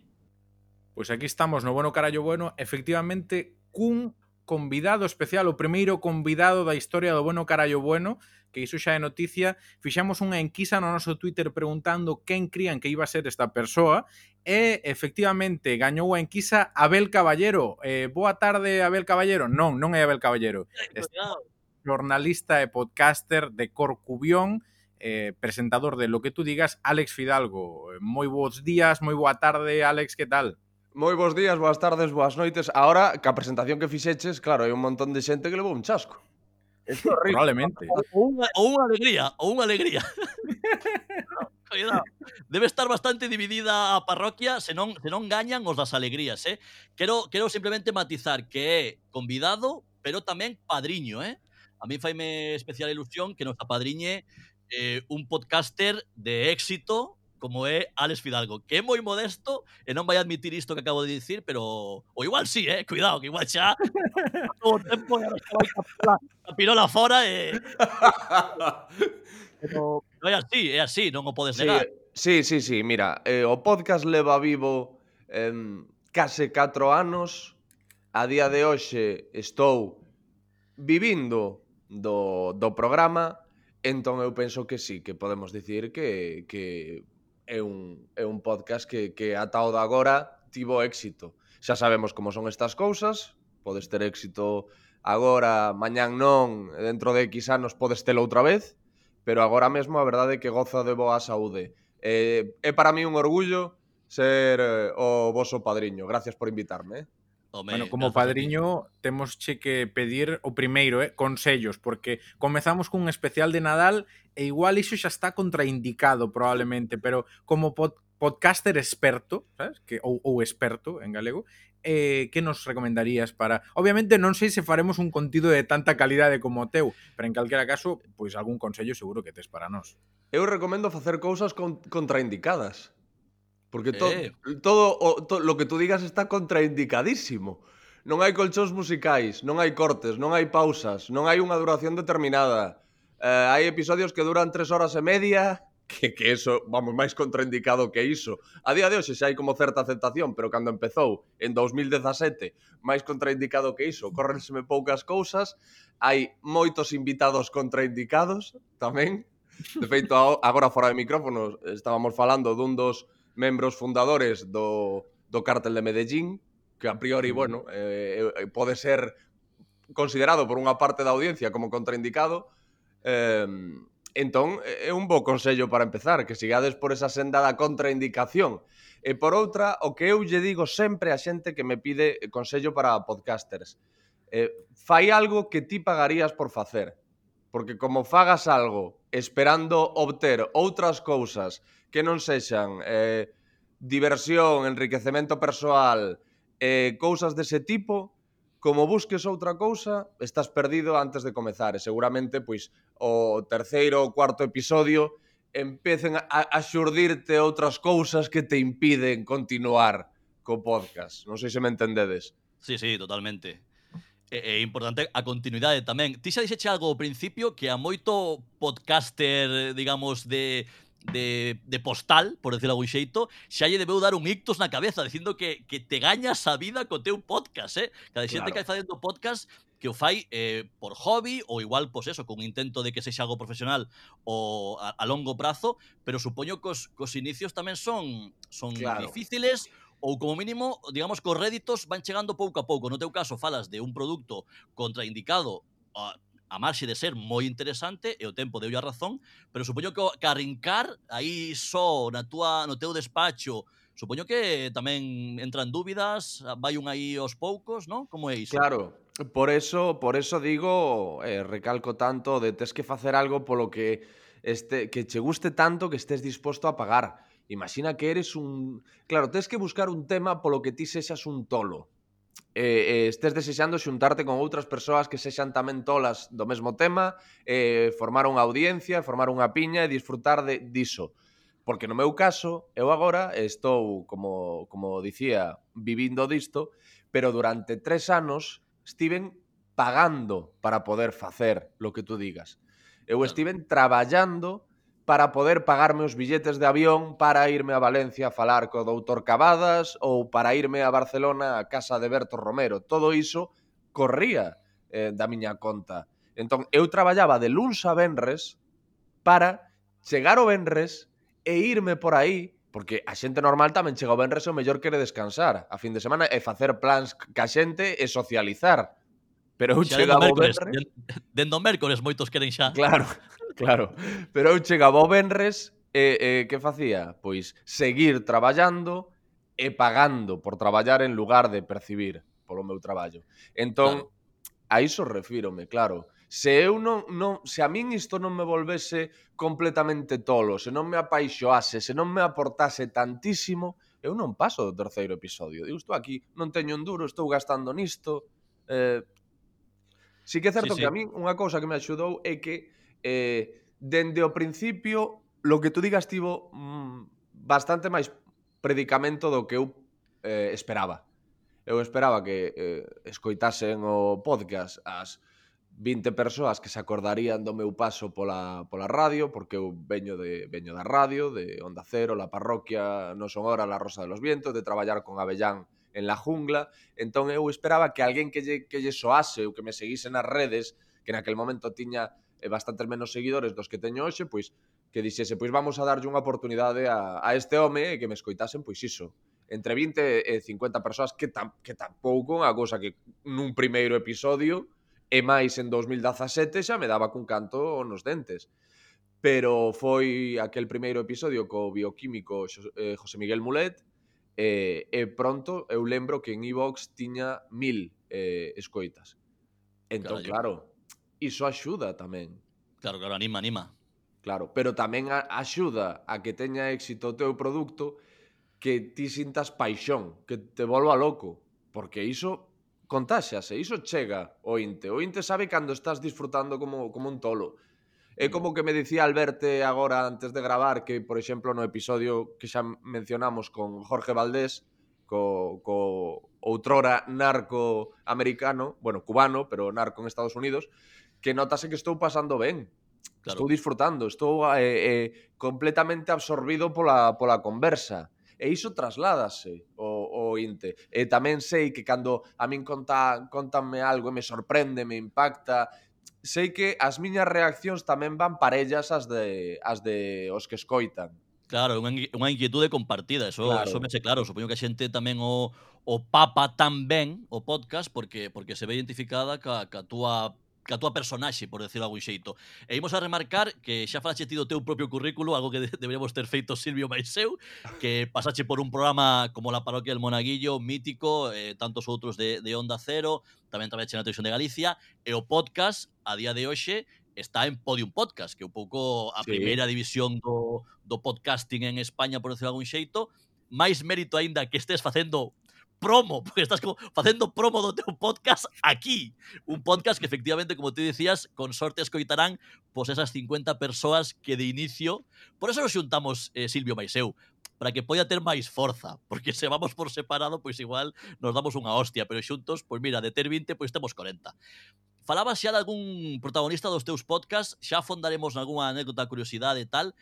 Pois pues aquí estamos no Bueno Carallo Bueno, efectivamente, cun convidado especial, o primeiro convidado da historia do Bueno Carallo Bueno, que iso xa é noticia, fixamos unha enquisa no noso Twitter preguntando quen crían que iba a ser esta persoa e efectivamente gañou a enquisa Abel Caballero. Eh, boa tarde, Abel Caballero. Non, non é Abel Caballero. É jornalista e podcaster de Corcubión, eh, presentador de Lo que tú digas, Alex Fidalgo. Eh, moi bons días, moi boa tarde, Alex, que tal? Moi bons días, boas tardes, boas noites. Ahora, ca presentación que fixeches, claro, hai un montón de xente que levou un chasco. É horrible. Probablemente. Ou unha, unha alegría, ou unha alegría. <laughs> Cuidado. Debe estar bastante dividida a parroquia, se non, se non gañan os das alegrías, eh? Quero, quero simplemente matizar que é convidado, pero tamén padriño, eh? A mí faime especial ilusión que nos apadriñe eh, un podcaster de éxito como é Alex Fidalgo, que é moi modesto e non vai admitir isto que acabo de dicir, pero o igual sí, eh, cuidado, que igual xa <laughs> o tempo e a pirola fora e <laughs> pero no é así, é así, non o podes negar. Sí, sí, sí, sí mira, eh, o podcast leva vivo em, case 4 anos. A día de hoxe estou vivindo do, do programa, entón eu penso que sí, que podemos dicir que, que é un, é un podcast que, que ata o de agora tivo éxito. Xa sabemos como son estas cousas, podes ter éxito agora, mañán non, dentro de X anos podes telo outra vez, pero agora mesmo a verdade é que goza de boa saúde. Eh, é para mí un orgullo ser eh, o voso padriño. Gracias por invitarme. Eh? Home, bueno, como padriño temos che que pedir o primeiro, eh, consellos, porque comezamos cun especial de Nadal e igual iso xa está contraindicado probablemente, pero como pod podcaster experto, sabes? Que ou, ou experto en galego, eh, que nos recomendarías para... Obviamente non sei se faremos un contido de tanta calidade como o teu, pero en calquera caso, pois algún consello seguro que tes para nós. Eu recomendo facer cousas con contraindicadas. Porque to, eh. todo o, to, lo que tú digas está contraindicadísimo. Non hai colchóns musicais, non hai cortes, non hai pausas, non hai unha duración determinada. Eh, hai episodios que duran tres horas e media, <laughs> que, que eso, vamos, máis contraindicado que iso. A día de hoxe xa hai como certa aceptación, pero cando empezou en 2017, máis contraindicado que iso, córrenseme poucas cousas, hai moitos invitados contraindicados tamén. De feito, agora fora de micrófonos estábamos falando dun dos membros fundadores do, do cártel de Medellín, que a priori, bueno, eh, eh, pode ser considerado por unha parte da audiencia como contraindicado, eh, entón é un bo consello para empezar, que sigades por esa senda da contraindicación. E por outra, o que eu lle digo sempre a xente que me pide consello para podcasters, eh, fai algo que ti pagarías por facer, porque como fagas algo esperando obter outras cousas que non sexan eh, diversión, enriquecemento persoal, eh, cousas dese tipo, como busques outra cousa, estás perdido antes de comezar. E seguramente, pois, o terceiro ou cuarto episodio empecen a, a xurdirte outras cousas que te impiden continuar co podcast. Non sei se me entendedes. Sí, sí, totalmente. É, é importante a continuidade tamén. Ti xa dixeche algo ao principio que a moito podcaster, digamos, de, de, de postal, por decirlo algún xeito, xa lle debeu dar un ictus na cabeza dicindo que, que te gañas a vida co teu podcast, eh? Cada xente claro. que hai facendo podcast que o fai eh, por hobby ou igual, pois eso, con intento de que sexa algo profesional ou a, a longo prazo, pero supoño que os, que os inicios tamén son son claro. difíciles ou como mínimo, digamos que os réditos van chegando pouco a pouco. No teu caso falas de un produto contraindicado a, a marxe de ser moi interesante e o tempo deu a razón, pero supoño que, que arrincar aí só na túa, no teu despacho supoño que tamén entran dúbidas, vai un aí aos poucos, non? Como é iso? Claro, por eso, por eso digo, eh, recalco tanto de tes que facer algo polo que este que che guste tanto que estés disposto a pagar Imagina que eres un... Claro, tens que buscar un tema polo que ti sexas un tolo. Eh, eh, estés desexando xuntarte con outras persoas que sexan tamén tolas do mesmo tema, eh, formar unha audiencia, formar unha piña e disfrutar de, diso. Porque no meu caso, eu agora estou, como, como dicía, vivindo disto, pero durante tres anos estiven pagando para poder facer lo que tú digas. Eu estiven traballando para poder pagarme os billetes de avión para irme a Valencia a falar co doutor Cavadas ou para irme a Barcelona a casa de Berto Romero. Todo iso corría eh, da miña conta. Entón, eu traballaba de luns a venres para chegar o venres e irme por aí, porque a xente normal tamén chega o venres e o mellor quere descansar a fin de semana e facer plans ca xente e socializar. Pero eu xa chegaba ao Benres... Dendo mércores moitos queren xa. Claro, <laughs> claro. Pero eu chegaba ao Benres e, eh, e eh, que facía? Pois seguir traballando e pagando por traballar en lugar de percibir polo meu traballo. Entón, claro. a iso refírome, claro. Se eu non, non, se a min isto non me volvese completamente tolo, se non me apaixoase, se non me aportase tantísimo, eu non paso do terceiro episodio. Eu estou aquí, non teño un duro, estou gastando nisto, eh, Sí que é certo sí, sí. que a min unha cousa que me axudou é que eh, dende o principio lo que tú digas tivo mm, bastante máis predicamento do que eu eh, esperaba. Eu esperaba que eh, escoitasen o podcast as 20 persoas que se acordarían do meu paso pola, pola radio, porque eu veño, de, veño da radio, de Onda Cero, La Parroquia, Non Son Hora, La Rosa de los Vientos, de traballar con Avellán en la jungla, entón eu esperaba que alguén que lle, que lle soase ou que me seguise nas redes, que naquel momento tiña eh, bastantes menos seguidores dos que teño hoxe, pois que dixese, pois vamos a darlle unha oportunidade a, a este home e que me escoitasen, pois iso, entre 20 e 50 persoas que, tam, que tampouco unha cousa que nun primeiro episodio e máis en 2017 xa me daba cun canto nos dentes. Pero foi aquel primeiro episodio co bioquímico eh, José Miguel Mulet e, e pronto eu lembro que en iVox tiña mil eh, escoitas. Entón, claro, iso axuda tamén. Claro, claro, anima, anima. Claro, pero tamén a, axuda a que teña éxito o teu produto que ti sintas paixón, que te volva loco, porque iso contaxase, iso chega o inte. O inte sabe cando estás disfrutando como, como un tolo. É como que me dicía Alberte agora antes de gravar que, por exemplo, no episodio que xa mencionamos con Jorge Valdés, co, co outrora narco americano, bueno, cubano, pero narco en Estados Unidos, que notase que estou pasando ben. Claro. Estou disfrutando, estou eh, eh, completamente absorbido pola, pola conversa. E iso trasládase o, o inte. E tamén sei que cando a min conta, contanme algo e me sorprende, me impacta, sei que as miñas reaccións tamén van parellas as de as de os que escoitan. Claro, unha, unha inquietude compartida, eso, claro. eso me sei claro. Supoño que a xente tamén o, o papa tan ben o podcast porque porque se ve identificada ca, ca túa a túa personaxe, por decirlo algún xeito. E imos a remarcar que xa falaxe ti do teu propio currículo, algo que de <laughs> deberíamos ter feito Silvio Maiseu, que pasaxe por un programa como La Parroquia del Monaguillo, mítico, eh, tantos outros de, de Onda Cero, tamén trabaxe na Televisión de Galicia, e o podcast, a día de hoxe, está en Podium Podcast, que é un pouco a sí. primeira división do, do podcasting en España, por decirlo algún xeito, máis mérito aínda que estés facendo promo, porque estás como facendo promo do teu podcast aquí. Un podcast que efectivamente, como te decías, con sorte escoitarán pois esas 50 persoas que de inicio, por eso nos xuntamos eh, Silvio Maiseu, para que poida ter máis forza, porque se vamos por separado, pois igual nos damos unha hostia, pero xuntos, pois mira, de ter 20, pois temos 40. Falabas xa de algún protagonista dos teus podcasts, xa afondaremos nalgúna anécdota, curiosidade e tal,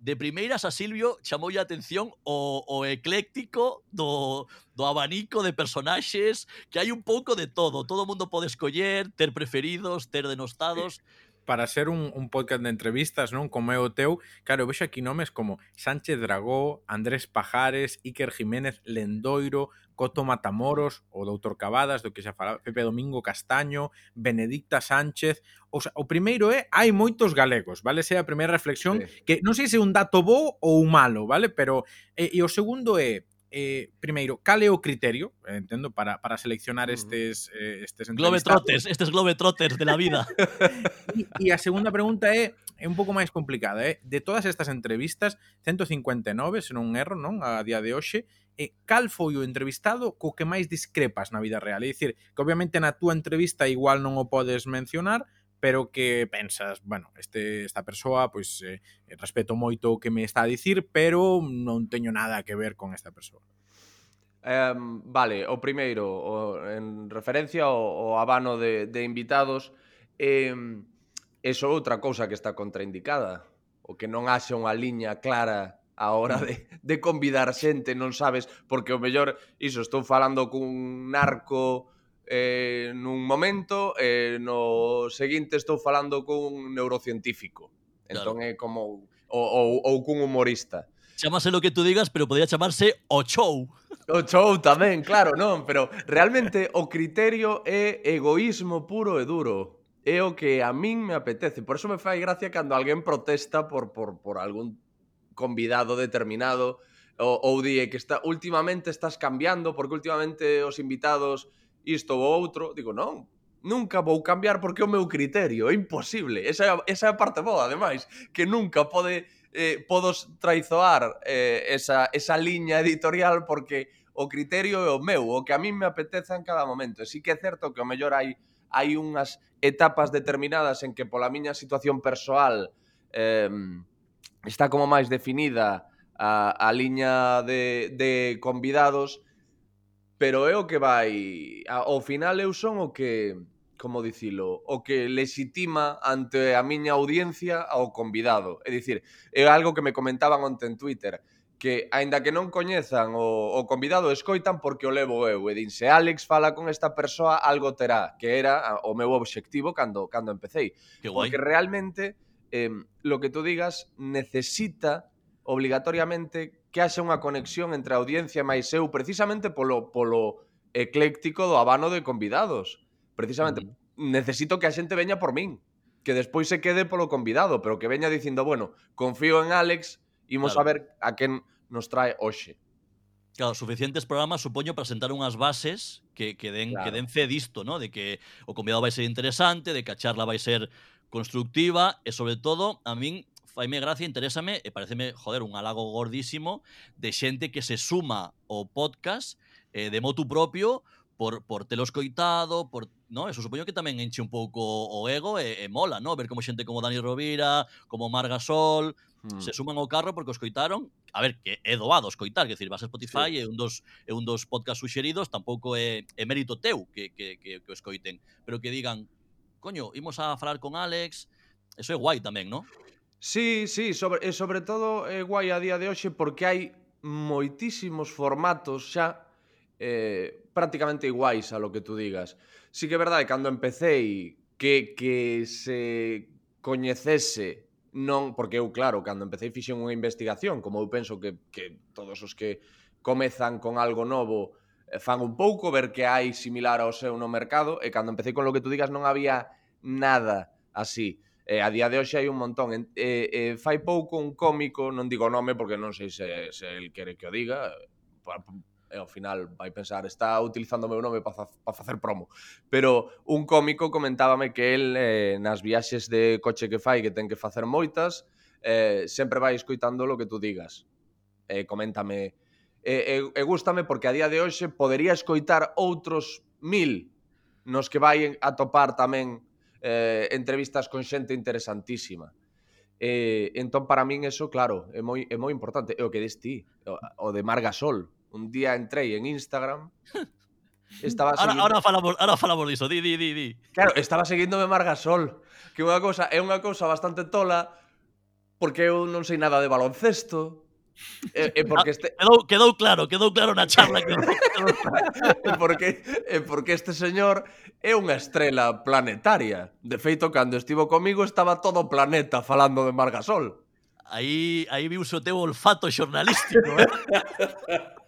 de primeiras a Silvio chamoulle a atención o, o ecléctico do, do abanico de personaxes que hai un pouco de todo, todo o mundo pode escoller, ter preferidos, ter denostados. Sí para ser un, un podcast de entrevistas, non? Como é o teu, claro, vexo aquí nomes como Sánchez Dragó, Andrés Pajares, Iker Jiménez, Lendoiro, Coto Matamoros, o Doutor Cavadas, do que xa falaba, Pepe Domingo Castaño, Benedicta Sánchez, o, sea, o primeiro é hai moitos galegos, vale? Esa é a primeira reflexión sí. que non sei se é un dato bo ou malo, vale? Pero e, e o segundo é eh, primeiro, cal é o criterio, entendo, para, para seleccionar estes, eh, estes Globetrotters, estes globetrotters de la vida. <laughs> e, e a segunda pregunta é, é un pouco máis complicada, é, eh? de todas estas entrevistas, 159, se non erro, non, a día de hoxe, eh, cal foi o entrevistado co que máis discrepas na vida real? É dicir, que obviamente na túa entrevista igual non o podes mencionar, pero que pensas, bueno, este esta persoa pois eh, respeto moito o que me está a dicir, pero non teño nada que ver con esta persoa. Um, vale, o primeiro, o, en referencia ao, ao abano de, de invitados, eh, eso outra cousa que está contraindicada, o que non haxe unha liña clara a hora de, de convidar xente, non sabes, porque o mellor, iso, estou falando cun narco eh, nun momento e eh, no seguinte estou falando cun neurocientífico. Entón claro. é como ou, ou, ou cun humorista. Chámase lo que tú digas, pero podría chamarse o show. O show tamén, claro, non, pero realmente o criterio é egoísmo puro e duro. É o que a min me apetece. Por eso me fai gracia cando alguén protesta por, por, por algún convidado determinado ou, ou di que está, últimamente estás cambiando porque últimamente os invitados isto ou outro, digo, non, nunca vou cambiar porque é o meu criterio, é imposible. Esa, esa é a parte boa, ademais, que nunca pode eh, podos traizoar eh, esa, esa liña editorial porque o criterio é o meu, o que a mí me apeteza en cada momento. E sí que é certo que o mellor hai hai unhas etapas determinadas en que pola miña situación persoal eh, está como máis definida a, a liña de, de convidados, pero é o que vai... Ao final eu son o que, como dicilo, o que lexitima ante a miña audiencia ao convidado. É dicir, é algo que me comentaban onte en Twitter, que aínda que non coñezan o, o convidado, escoitan porque o levo eu. E din, se Alex fala con esta persoa, algo terá, que era o meu obxectivo cando, cando empecéi. Que guai. Porque realmente, eh, lo que tú digas, necesita obligatoriamente que haxa unha conexión entre a audiencia máis eu precisamente polo, polo ecléctico do abano de convidados. Precisamente, uh necesito que a xente veña por min, que despois se quede polo convidado, pero que veña dicindo, bueno, confío en Alex, imos claro. a ver a quen nos trae hoxe. Claro, suficientes programas, supoño, para sentar unhas bases que, que, den, claro. que den fe disto, ¿no? De que o convidado vai ser interesante, de que a charla vai ser constructiva e, sobre todo, a min faime gracia, interésame e pareceme, joder, un halago gordísimo de xente que se suma ao podcast eh, de motu propio por, por telo coitado, por no? Eso supoño que tamén enche un pouco o ego e, e mola, no? Ver como xente como Dani Rovira, como Marga Sol, hmm. se suman ao carro porque o coitaron. A ver, que é doado escoitar, que decir, vas a Spotify sí. e un dos é un dos podcast suxeridos, tampouco é, é mérito teu que, que, que, que o escoiten, pero que digan, coño, imos a falar con Alex, eso é guai tamén, no? Sí, sí, sobre, e sobre todo é guai a día de hoxe porque hai moitísimos formatos xa eh, prácticamente iguais a lo que tú digas. Sí que é verdade, cando empecéi que, que se coñecese non, porque eu claro, cando empecéi fixen unha investigación, como eu penso que, que todos os que comezan con algo novo eh, fan un pouco, ver que hai similar ao seu no mercado, e cando empecé con lo que tú digas non había nada así eh, a día de hoxe hai un montón. Eh, eh, fai pouco un cómico, non digo o nome porque non sei se, se el quere que o diga, e ao final vai pensar está utilizando o meu nome para pa facer promo. Pero un cómico comentábame que el eh, nas viaxes de coche que fai que ten que facer moitas, eh, sempre vai escoitando lo que tú digas. Eh, coméntame E, e, e gústame porque a día de hoxe podería escoitar outros mil nos que vai atopar tamén eh, entrevistas con xente interesantísima. Eh, entón, para min, eso, claro, é moi, é moi importante. É o que dis ti, o, o de Marga Sol. Un día entrei en Instagram, <laughs> estaba ahora, seguindo... ahora falamos, ahora falamos diso, di, di, di, di. Claro, estaba seguíndome Marga Sol, que unha cousa, é unha cousa bastante tola, porque eu non sei nada de baloncesto, E, e porque este... quedou, quedou claro, quedou claro na charla que... <laughs> <laughs> e, eh, porque, e porque este señor é unha estrela planetaria. De feito, cando estivo comigo estaba todo o planeta falando de Margasol. Aí, aí viu o teu olfato xornalístico, eh? <laughs>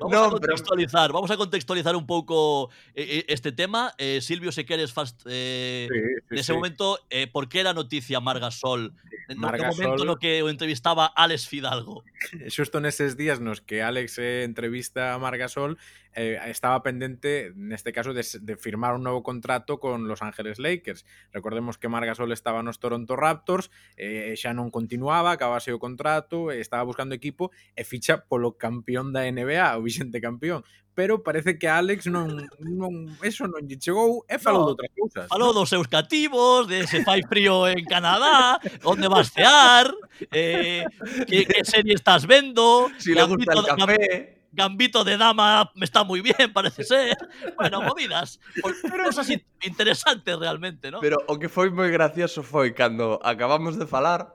Vamos no, a contextualizar, pero... vamos a contextualizar un pouco este tema. Eh, Silvio, se queres fast, eh, sí, sí, nese sí. momento, eh, por que era noticia Margasol En Margasol... no, momento no que o entrevistaba Alex Fidalgo. <laughs> Xusto neses días nos que Alex eh, entrevista a Margasol eh, estaba pendente, neste caso, de, de firmar un novo contrato con Los Ángeles Lakers. Recordemos que Margasol estaba nos Toronto Raptors, eh, xa non continuaba, acabase o contrato, estaba buscando equipo e ficha polo campeón da NBA, o vixente campeón pero parece que a Alex non, non eso non lle chegou e falou no, de outras cousas. Falou dos seus cativos, de se fai frío en Canadá, onde vas cear, eh, que, que serie estás vendo, si le gusta el café. Gambito de dama me está muy bien, parece ser. Bueno, movidas. Pero cosas interesantes realmente, ¿no? Pero o que foi moi gracioso foi cando acabamos de falar,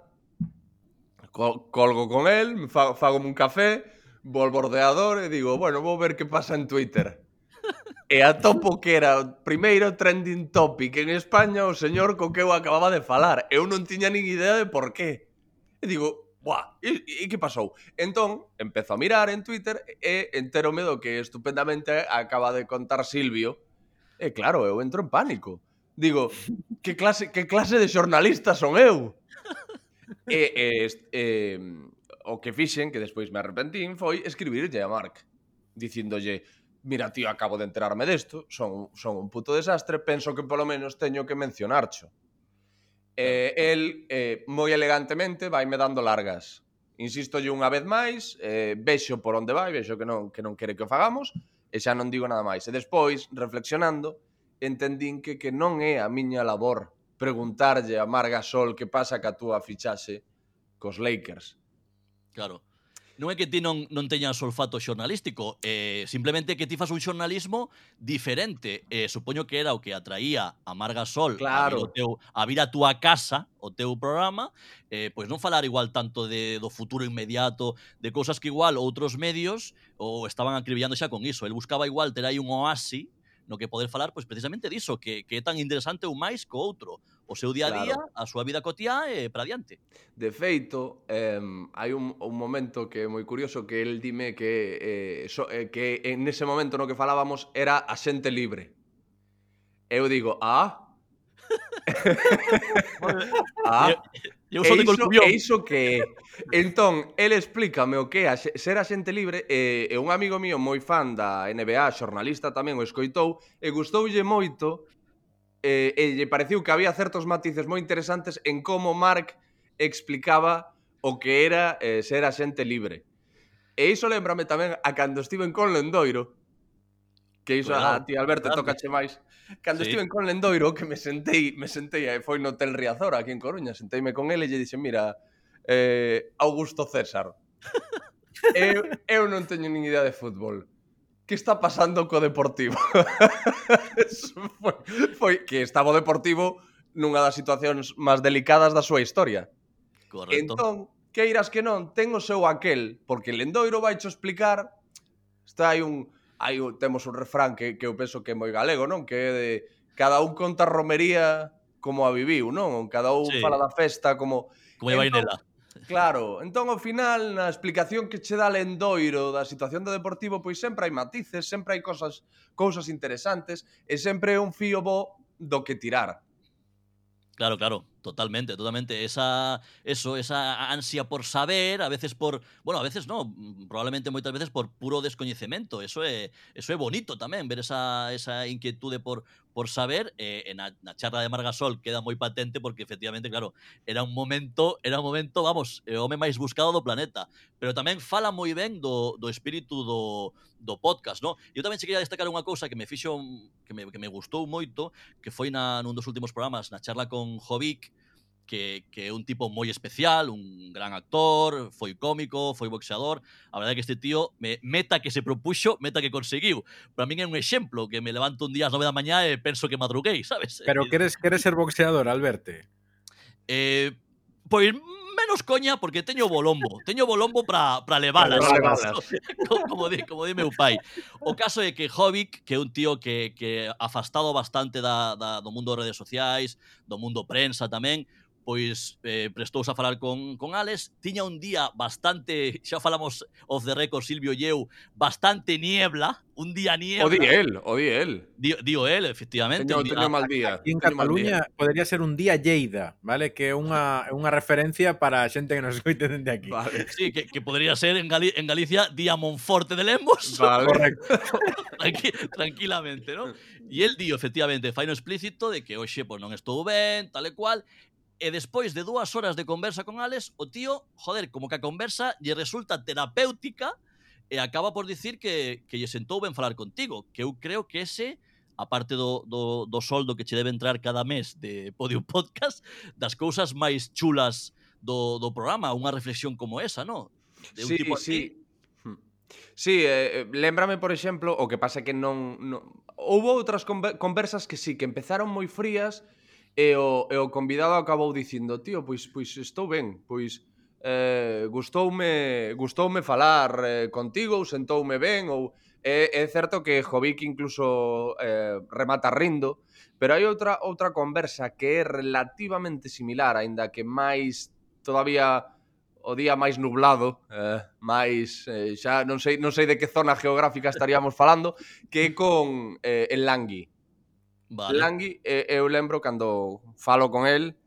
colgo con el, fago un café, bolbordeador ao e digo, bueno, vou ver que pasa en Twitter. E atopo que era o primeiro trending topic en España o señor co que eu acababa de falar. Eu non tiña nin idea de por qué. E digo, buah, e, e que pasou? Entón, empezo a mirar en Twitter e entérome do que estupendamente acaba de contar Silvio. E claro, eu entro en pánico. Digo, que clase, que clase de xornalista son eu? E, e, e o que fixen, que despois me arrepentín, foi escribirlle a Mark, dicindolle, mira, tío, acabo de enterarme desto, son, son un puto desastre, penso que polo menos teño que mencionarcho. Eh, el, eh, moi elegantemente, vaime dando largas. Insisto yo unha vez máis, eh, vexo por onde vai, vexo que non, que non quere que o fagamos, e xa non digo nada máis. E despois, reflexionando, entendín que, que non é a miña labor preguntarlle a Marga Sol que pasa que a túa fichaxe cos Lakers Claro. Non é que ti non, non teñas olfato xornalístico, eh, simplemente que ti fas un xornalismo diferente. Eh, supoño que era o que atraía a Marga Sol claro. a, vir o teu, a vir a túa casa, o teu programa, eh, pois non falar igual tanto de, do futuro inmediato, de cousas que igual outros medios ou estaban acribillando xa con iso. El buscaba igual ter aí un oasi no que poder falar pois precisamente diso, que, que é tan interesante ou máis co outro, o seu día a día, claro. a súa vida cotiá e para diante. De feito, eh, hai un, un momento que é moi curioso que el dime que eh, so, eh, que en ese momento no que falábamos era a xente libre. Eu digo, ah, <laughs> <laughs> ah, Eu só digo iso, e iso que entón, el explícame o que é ser axente libre e, e un amigo mío moi fan da NBA, xornalista tamén o escoitou e gustoulle moito e, e lle pareciu que había certos matices moi interesantes en como Mark explicaba o que era eh, ser axente libre. E iso lembrame tamén a cando estive en Conlendoiro, que iso a ti Alberto tocache máis. Cando sí. estive en con Lendoiro que me sentei, me sentei eh, foi no Hotel Riazor aquí en Coruña, senteime con ele e lle dixen, "Mira, eh, Augusto César, <laughs> eu, eu non teño nin idea de fútbol. Que está pasando co Deportivo? <laughs> foi, foi que estaba o Deportivo nunha das situacións máis delicadas da súa historia. Correcto. Entón, queiras que non, ten o seu aquel, porque Lendoiro vai cho explicar, está aí un hai, temos un refrán que, que eu penso que é moi galego, non? Que é de cada un conta romería como a viviu, non? Cada un sí. fala da festa como... Como entón, vai nela. Claro, entón ao final na explicación que che dá Lendoiro da situación do Deportivo, pois sempre hai matices, sempre hai cosas cousas interesantes e sempre é un fío bo do que tirar. Claro, claro. Totalmente, totalmente. Esa, eso, esa ansia por saber, a veces por, bueno, a veces no, probablemente moitas veces por puro descoñecemento. Eso é, eso é bonito tamén, ver esa, esa inquietude por, por saber. Eh, en a, na charla de Margasol queda moi patente porque efectivamente, claro, era un momento, era un momento, vamos, o home máis buscado do planeta. Pero tamén fala moi ben do, do espírito do, do podcast, no? Eu tamén se quería destacar unha cousa que me fixo, que me, que me gustou moito, que foi na, nun dos últimos programas, na charla con Jovic, que, que é un tipo moi especial, un gran actor, foi cómico, foi boxeador. A verdade é que este tío, me, meta que se propuxo, meta que conseguiu. Para min é un exemplo que me levanto un día ás 9 da mañá e penso que madruguei, sabes? <laughs> Pero queres, queres ser boxeador, Alberto? Eh, pois menos coña porque teño bolombo, teño bolombo para para levalas. <laughs> como, como di, como di meu pai. O caso é que Hobbit, que é un tío que que afastado bastante da, da do mundo das redes sociais, do mundo prensa tamén, pois eh, prestouse a falar con, con Alex. Tiña un día bastante, xa falamos off the record, Silvio e eu, bastante niebla, un día niebla. O di el, o di el. Dio, dio él, efectivamente. Teño, teño mal día. Aquí en Cataluña podría ser un día Lleida, vale? Que é unha, unha referencia para a xente que nos escoite dende aquí. Vale. Sí, que, que podría ser en, Gali en Galicia día Monforte de Lemos. Vale. Correcto. <laughs> Tranqui tranquilamente, non? E el dio, efectivamente, faino explícito de que hoxe pois, non estou ben, tal e cual, E despois de dúas horas de conversa con Alex, o tío, joder, como que a conversa lle resulta terapéutica e acaba por dicir que, que lle sentou ben falar contigo, que eu creo que ese a parte do, do, do soldo que che debe entrar cada mes de Podium <laughs> Podcast, das cousas máis chulas do, do programa, unha reflexión como esa, no? De un sí, tipo así. Sí, sí eh, eh lembrame, por exemplo, o que pasa que non... non... Houve outras conversas que sí, que empezaron moi frías, e o, e o convidado acabou dicindo, tío, pois, pois estou ben, pois eh, gustoume, gustoume falar eh, contigo, ou sentoume ben, ou é, é certo que Jovic incluso eh, remata rindo, pero hai outra outra conversa que é relativamente similar, aínda que máis todavía o día máis nublado, eh, máis eh, xa non sei non sei de que zona geográfica estaríamos falando, que é con eh, Enlangui. Vale. Langui eh, eu lembro cando falo con el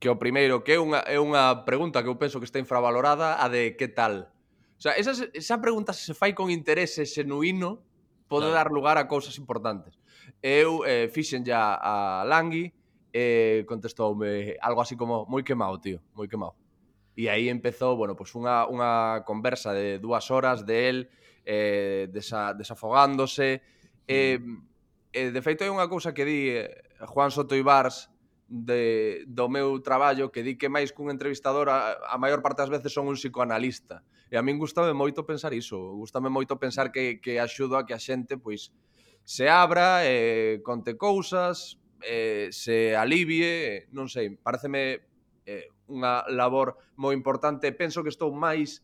que o primeiro que é unha, é unha pregunta que eu penso que está infravalorada a de que tal. O sea, esa, esa pregunta se fai con interese xenuíno pode claro. dar lugar a cousas importantes. Eu eh, fixen ya a Langui e eh, contestoume algo así como moi quemado, tío, moi quemado. E aí empezou, bueno, pues unha, unha conversa de dúas horas de él eh, desa, desafogándose. Mm. Eh, eh, de feito, hai unha cousa que di eh, Juan Soto Ibars de, do meu traballo que di que máis cun entrevistador a, a maior parte das veces son un psicoanalista. E a min gustame moito pensar iso. Gustame moito pensar que, que axudo a que a xente pois se abra, eh, conte cousas, eh, se alivie, non sei, pareceme eh, unha labor moi importante. Penso que estou máis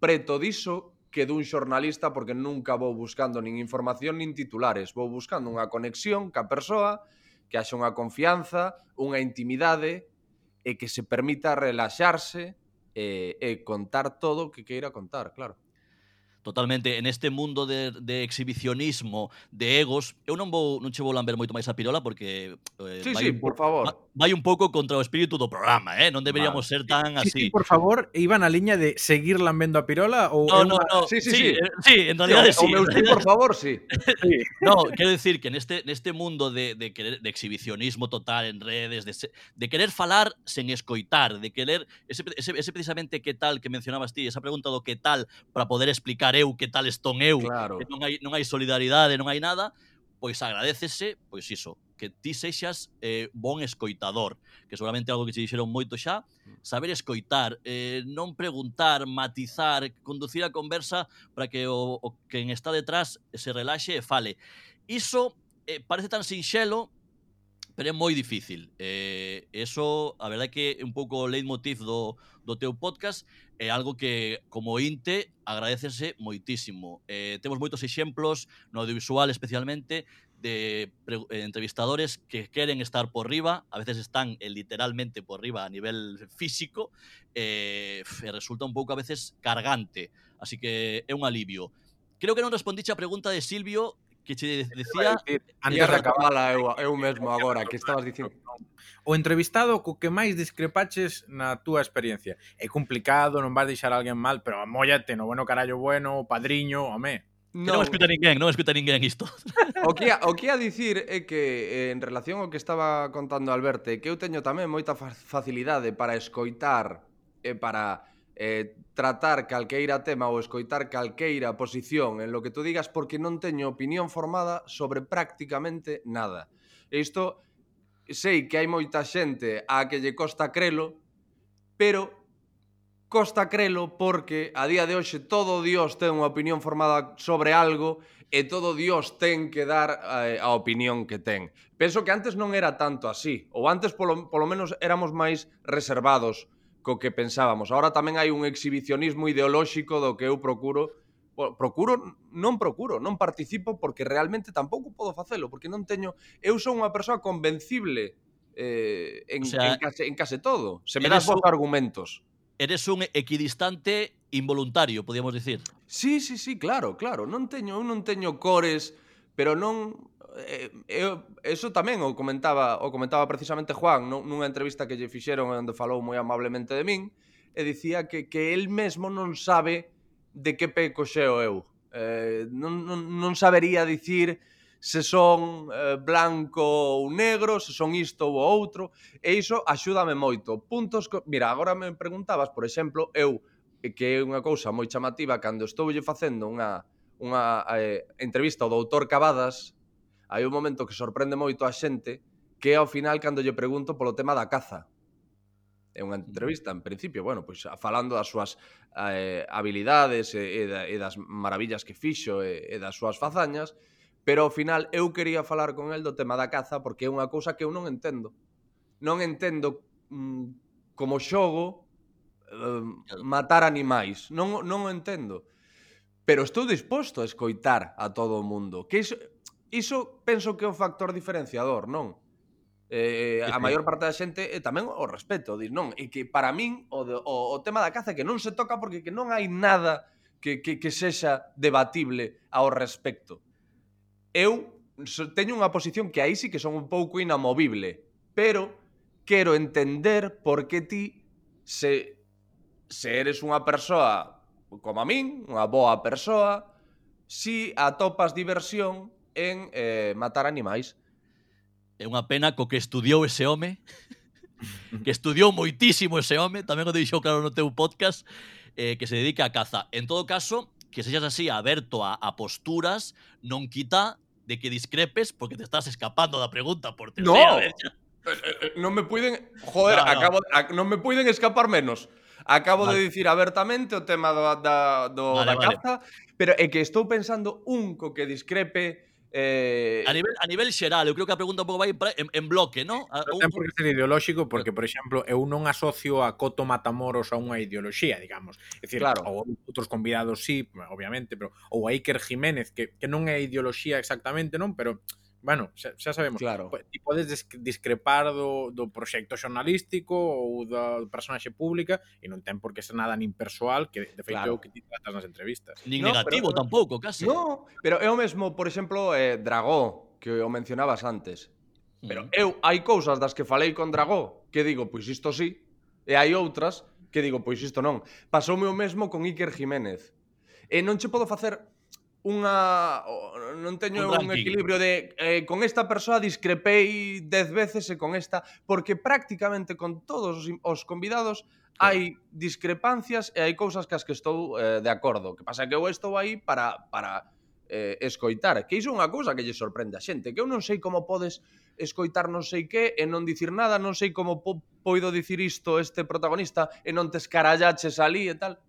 preto diso que dun xornalista porque nunca vou buscando nin información nin titulares, vou buscando unha conexión ca persoa, que haxa unha confianza, unha intimidade e que se permita relaxarse e, e contar todo o que queira contar, claro totalmente en este mundo de, de exhibicionismo, de egos, eu non vou non che vou lamber moito máis a pirola porque eh, sí, vai, sí, por favor. vai un pouco contra o espírito do programa, eh? non deberíamos vale. ser tan sí, así. Sí, por favor, iba na liña de seguir lambendo a pirola ou no, no, una... no. Sí, sí, sí, sí, eh, sí, en realidad. O, sí, o meu sí, por favor, sí. sí. no, quero decir que neste neste mundo de de querer de exhibicionismo total en redes, de, de querer falar sen escoitar, de querer ese, ese, ese precisamente que tal que mencionabas ti, esa pregunta do que tal para poder explicar estar eu, que tal eston eu, claro. que non hai, non hai solidaridade, non hai nada, pois agradecese, pois iso, que ti sexas eh, bon escoitador, que seguramente é algo que se dixeron moito xa, mm. saber escoitar, eh, non preguntar, matizar, conducir a conversa para que o, o quen está detrás se relaxe e fale. Iso eh, parece tan sinxelo, pero é moi difícil. Eh, eso, a verdade que é un pouco o leitmotiv do, do teu podcast, é algo que como INTE agradecese moitísimo. Eh, temos moitos exemplos no audiovisual especialmente de eh, entrevistadores que queren estar por riba, a veces están eh, literalmente por riba a nivel físico, eh, e resulta un pouco a veces cargante, así que é un alivio. Creo que non respondiche a pregunta de Silvio que che decía antes de acabala eu, eu mesmo agora que estabas dicindo. o entrevistado co que máis discrepaches na túa experiencia. É complicado, non vas deixar a alguén mal pero amóllate no bueno carallo bueno o padriño, home. Non, non escuta ninguén, non escuta ninguén isto. <laughs> O que, a, o que a dicir é que eh, en relación ao que estaba contando Alberto, que eu teño tamén moita facilidade para escoitar e para eh, tratar calqueira tema ou escoitar calqueira posición en lo que tú digas porque non teño opinión formada sobre prácticamente nada. E isto sei que hai moita xente a que lle costa crelo, pero costa crelo porque a día de hoxe todo Dios ten unha opinión formada sobre algo e todo Dios ten que dar eh, a opinión que ten. Penso que antes non era tanto así, ou antes polo, polo menos éramos máis reservados co que pensábamos. Agora tamén hai un exhibicionismo ideolóxico do que eu procuro procuro, non procuro, non participo porque realmente tampouco podo facelo, porque non teño, eu son unha persoa convencible eh, en, o sea, en, case, en case todo. Se me das vos argumentos. Eres un equidistante involuntario, podíamos dicir. Sí, sí, sí, claro, claro. Non teño, eu non teño cores, pero non eu, eso tamén o comentaba o comentaba precisamente Juan nunha entrevista que lle fixeron onde falou moi amablemente de min e dicía que, que el mesmo non sabe de que pé coxeo eu eh, non, non, non sabería dicir se son eh, blanco ou negro, se son isto ou outro, e iso axúdame moito. Puntos, co... mira, agora me preguntabas, por exemplo, eu que é unha cousa moi chamativa cando estou lle facendo unha unha eh, entrevista ao doutor Cavadas hai un momento que sorprende moito a xente que ao final cando lle pregunto polo tema da caza. É unha entrevista, en principio, bueno, pois falando das súas eh, habilidades e, e, e das maravillas que fixo e, e das súas fazañas, pero ao final eu quería falar con el do tema da caza porque é unha cousa que eu non entendo. Non entendo mm, como xogo eh, matar animais. Non, non o entendo. Pero estou disposto a escoitar a todo o mundo. Que iso, iso penso que é o factor diferenciador, non? Eh, eh a maior parte da xente e tamén o respeto, dis, non, e que para min o, de, o, o tema da caza que non se toca porque que non hai nada que, que, que sexa debatible ao respecto. Eu teño unha posición que aí sí que son un pouco inamovible, pero quero entender por que ti se se eres unha persoa como a min, unha boa persoa, si atopas diversión en eh, matar animais. É unha pena co que estudiou ese home, <laughs> que estudiou moitísimo ese home, tamén o deixou claro no teu podcast, eh, que se dedica a caza. En todo caso, que sexas así aberto a, a posturas, non quita de que discrepes porque te estás escapando da pregunta por terceira no. vez. Eh. Eh, eh, non me puiden, joder, no, no. acabo a, non me puiden escapar menos. Acabo vale. de dicir abertamente o tema do, da, do, vale, da caza, vale. pero é que estou pensando un co que discrepe Eh, a, nivel, a nivel xeral, eu creo que a pregunta un pouco vai en, en bloque, non? Non por que ser ideolóxico, porque, por exemplo, eu non asocio a Coto Matamoros a unha ideoloxía, digamos. É dicir, claro. ou outros convidados sí, obviamente, pero ou a Iker Jiménez, que, que non é ideoloxía exactamente, non? Pero Bueno, xa, xa sabemos. Claro. Ti podes discrepar do, do proxecto xornalístico ou da personaxe pública e non ten por que ser nada nin persoal que, de feito, claro. é o que ti tratas nas entrevistas. Nin no, negativo pero, tampouco, casi. No, pero é o mesmo, por exemplo, eh, Dragó, que o mencionabas antes. Pero mm. eu hai cousas das que falei con Dragó que digo, pois isto sí, e hai outras que digo, pois isto non. Pasoume o mesmo con Iker Jiménez. E non che podo facer unha non teño un, un equilibrio de eh, con esta persoa discrepei 10 veces e con esta porque prácticamente con todos os, os convidados claro. hai discrepancias e hai cousas que as que estou eh, de acordo. Que pasa que eu estou aí para para eh, escoitar, que iso é unha cousa que lle sorprende a xente, que eu non sei como podes escoitar non sei que e non dicir nada, non sei como po poido dicir isto este protagonista e non te escarallaches ali e tal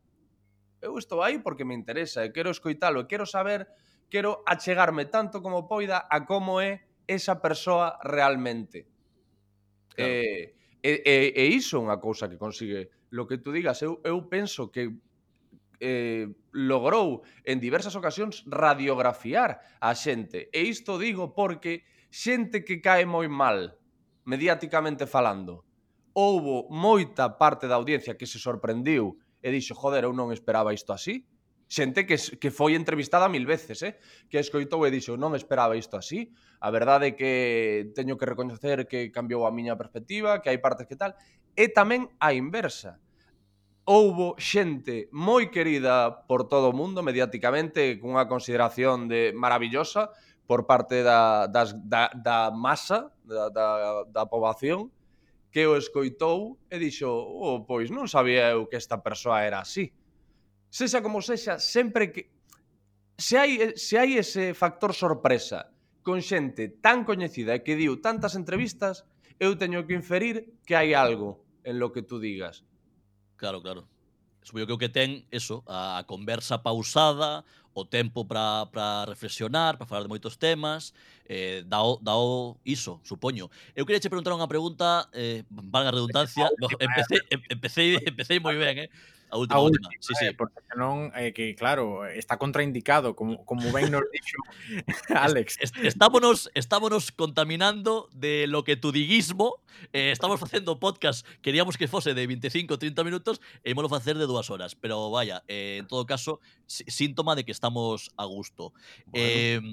eu estou aí porque me interesa e quero escoitalo e quero saber, quero achegarme tanto como poida a como é esa persoa realmente. Claro. E, e, e, e iso é unha cousa que consigue lo que tú digas. Eu, eu penso que eh, logrou en diversas ocasións radiografiar a xente. E isto digo porque xente que cae moi mal, mediáticamente falando, houbo moita parte da audiencia que se sorprendiu e dixo, joder, eu non esperaba isto así. Xente que, que foi entrevistada mil veces, eh? que escoitou e dixo, non esperaba isto así. A verdade é que teño que recoñecer que cambiou a miña perspectiva, que hai partes que tal. E tamén a inversa houbo xente moi querida por todo o mundo mediáticamente cunha consideración de maravillosa por parte da, das, da, da masa da, da, da poboación que o escoitou e dixo, oh, pois non sabía eu que esta persoa era así. Sexa como sexa, sempre que... Se hai, se hai ese factor sorpresa con xente tan coñecida e que diu tantas entrevistas, eu teño que inferir que hai algo en lo que tú digas. Claro, claro. Supoño que o que ten eso, a conversa pausada, o tempo para reflexionar, para falar de moitos temas, eh, dao, dao iso, supoño. Eu queria che preguntar unha pregunta, eh, valga a redundancia, empecé, <laughs> empecé, empecé moi ben, eh? A última, A. Sí, sí. eh, porque senón, eh, que claro, está contraindicado, como, como ben nos dixo <laughs> Alex. Estámonos, estámonos contaminando de lo que tu diguismo. Eh, estamos facendo podcast, queríamos que fose de 25 30 minutos e ímolo facer de dúas horas. Pero vaya, eh, en todo caso, sí- síntoma de que estamos a gusto. Eh,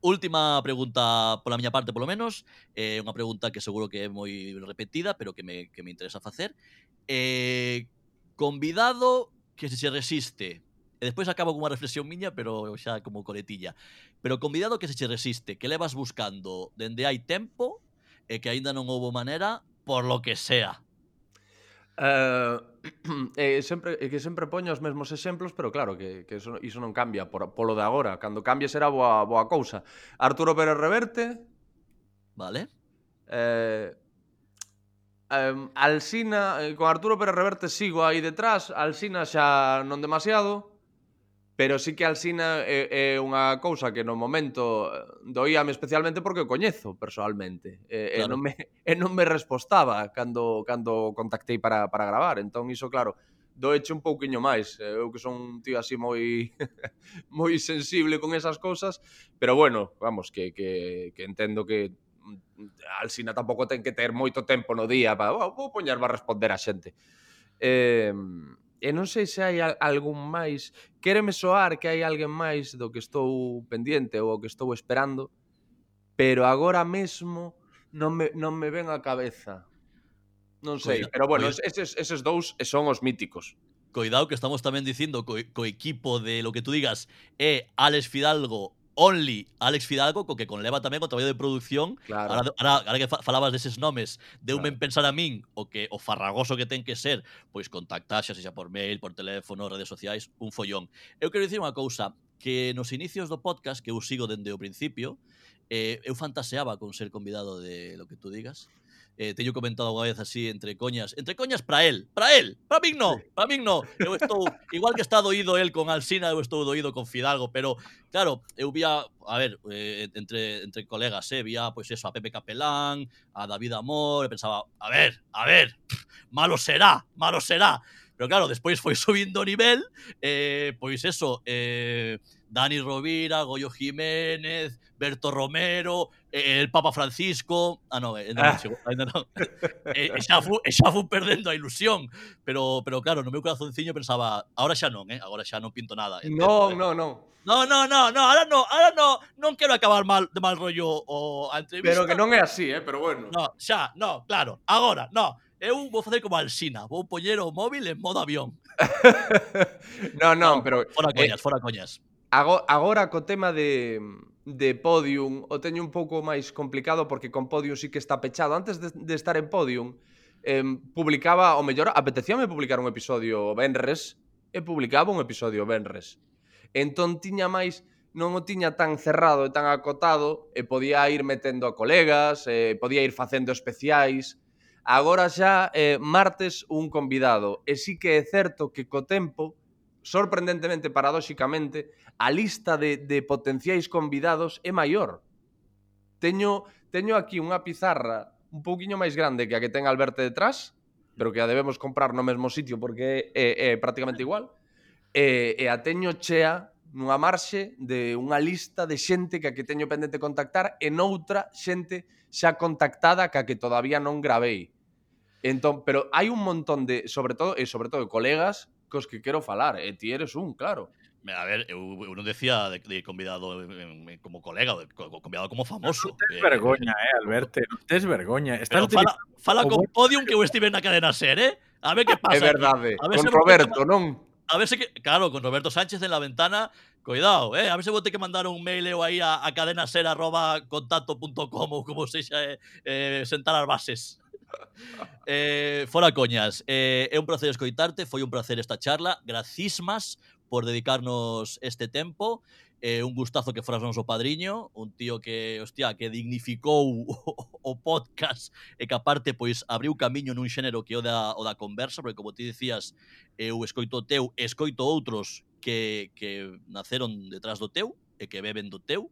última pregunta pola miña parte, polo menos. Eh, unha pregunta que seguro que é moi repetida, pero que me, que me interesa facer. Eh, Convidado que se resiste. E despois acabo cunha reflexión miña, pero xa como coletilla. Pero convidado que se che resiste, que levas buscando dende hai tempo e que aínda non houbo maneira, por lo que sea. Uh, <clears throat> eh, sempre, eh, que sempre poño os mesmos exemplos, pero claro, que, que iso, iso non cambia por, polo de agora. Cando cambie será boa, boa cousa. Arturo Pérez Reverte. Vale. Eh, Um, Alsina, eh, con Arturo Pérez Reverte sigo aí detrás, Alsina xa non demasiado, pero sí que Alsina é, eh, é eh, unha cousa que no momento doíame especialmente porque o coñezo personalmente, e, claro. e, non, me, e non me respostaba cando, cando contactei para, para gravar, entón iso claro, doeche un pouquiño máis. Eu que son un tío así moi <laughs> moi sensible con esas cousas, pero bueno, vamos, que, que, que entendo que Mm, Alsina tampouco ten que ter moito tempo no día para, oh, vou poñerme a responder a xente. Eh, e non sei se hai algún máis, quéreme soar que hai alguén máis do que estou pendiente ou o que estou esperando, pero agora mesmo non me, non me ven a cabeza. Non sei, Coida, pero bueno, coida. eses, eses dous son os míticos. Coidado que estamos tamén dicindo co, co equipo de lo que tú digas é eh, Alex Fidalgo, Only, Alex Fidalgo, co que conleva tamén o traballo de producción. Claro. Ahora, ahora, ahora que falabas deses nomes, deu claro. un pensar a min o que o farragoso que ten que ser, pois contactar xa, xa por mail, por teléfono, redes sociais, un follón. Eu quero dicir unha cousa, que nos inicios do podcast, que eu sigo dende o principio, eh, eu fantaseaba con ser convidado de lo que tú digas, eh, teño comentado unha vez así entre coñas, entre coñas para el, para él, para min no, para min no. Eu estou <laughs> igual que está doído el con Alsina, eu estou doído con Fidalgo, pero claro, eu vía, a ver, eh, entre entre colegas, eh, vía pois pues eso a Pepe Capelán, a David Amor, e pensaba, a ver, a ver, <laughs> malo será, malo será. Pero claro, despois foi <laughs> subindo o nivel, eh, pois eso, eh, Dani Rovira, Goyo Jiménez, Berto Romero, eh, el Papa Francisco, ah no, eh, non, Ah. chegou, ainda non. e, e xa fu, e xa fu perdendo a ilusión, pero pero claro, no meu corazonciño pensaba, agora xa non, eh, agora xa non pinto nada. eh. non, non No, no, no, no, ahora no, ahora no, non quero acabar mal de mal rollo o a entrevista. pero que non é así, eh, pero bueno No, xa, no, claro, agora, no. Eu vou facer como Alsina, vou poñer o móvil en modo avión. <laughs> non, non, pero Fora eh, coñas, fora coñas. Agora, agora co tema de, de Podium o teño un pouco máis complicado porque con Podium sí que está pechado. Antes de, de estar en Podium, eh, publicaba, o mellor, apetecíame publicar un episodio Benres, e publicaba un episodio Benres. Entón tiña máis non o tiña tan cerrado e tan acotado e podía ir metendo a colegas, e podía ir facendo especiais. Agora xa eh, martes un convidado. E sí que é certo que co tempo sorprendentemente, paradóxicamente, a lista de, de potenciais convidados é maior. Teño, teño aquí unha pizarra un pouquiño máis grande que a que ten Alberto detrás, pero que a debemos comprar no mesmo sitio porque é, é, é prácticamente igual, e, e a teño chea nunha marxe de unha lista de xente que a que teño pendente contactar e noutra xente xa contactada que a que todavía non gravei. Entón, pero hai un montón de, sobre todo, e sobre todo de colegas cos que quero falar, e ti eres un, claro. A ver, eu, eu non decía de, de convidado como colega, de, convidado como famoso. Non tens eh. vergoña, eh, Alberto, non tens vergoña. Estás pero fala, fala con. Podium que eu estive na cadena ser, eh? A ver que pasa. É verdade, a ver con Roberto, que... non? A ver se que... Claro, con Roberto Sánchez en la ventana, cuidado, eh? A ver se vou ter que mandar un mail eu aí a, a cadenaser arroba contacto.com ou como sexa eh, eh, sentar as bases. <laughs> eh, fora coñas, eh, é un placer escoitarte, foi un placer esta charla, gracismas por dedicarnos este tempo, eh, un gustazo que foras noso padriño, un tío que, hostia, que dignificou <laughs> o, o podcast e que aparte pois abriu camiño nun xénero que o da, o da conversa, porque como ti dicías, eu escoito teu, escoito outros que, que naceron detrás do teu e que beben do teu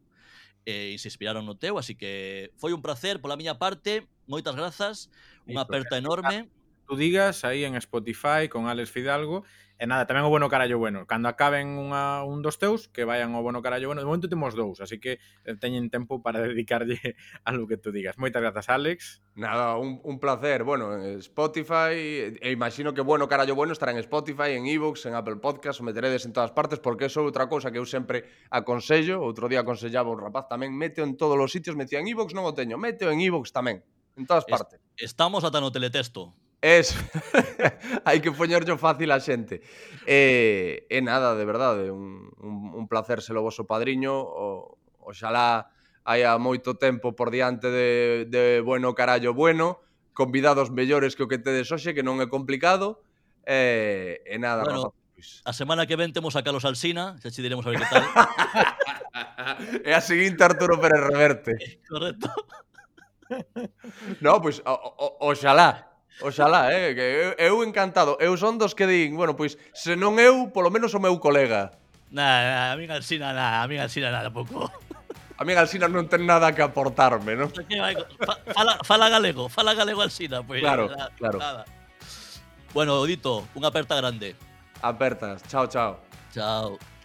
eh, e se inspiraron no teu, así que foi un placer pola miña parte moitas grazas, unha aperta enorme. Tú digas aí en Spotify con Alex Fidalgo e nada, tamén o bueno carallo bueno. Cando acaben unha, un dos teus, que vayan ao bueno carallo bueno. De momento temos dous, así que eh, teñen tempo para <laughs> dedicarlle a lo que tú digas. Moitas grazas, Alex. Nada, un, un placer. Bueno, en Spotify, e imagino que bueno carallo bueno estará en Spotify, en iVoox, en Apple Podcast, o meteredes en todas partes, porque eso é outra cousa que eu sempre aconsello. Outro día aconsellaba un rapaz tamén, meteo en todos os sitios, meteo en iVoox, non o teño, meteo en iVoox tamén. En todas partes. Estamos ata no teletexto. Es, <laughs> hai que poñerllo fácil a xente. E, eh, eh, nada, de verdade, un, un, un placer ser o vosso padriño, o, oxalá haia moito tempo por diante de, de bueno carallo bueno, convidados mellores que o que tedes hoxe, que non é complicado, e, eh, e nada, bueno, rapaz, pois. A semana que ven temos a Carlos Alsina, xa che diremos a ver que tal. <laughs> e a seguinte Arturo Pérez Reverte. <laughs> Correcto. <laughs> no, pois, o, o, oxalá. Oxalá, eh, que eu, eu encantado. Eu son dos que din, bueno, pois, se non eu, polo menos o meu colega. Na, nah, a mí Galsina nada, a mí Galsina nada, tampouco. A mí Galsina non ten nada que aportarme, non? fala, fala galego, fala galego Alsina, pois. Pues, claro, nada, claro. Nada. Bueno, Dito, unha aperta grande. Apertas, chao, chao. Chao.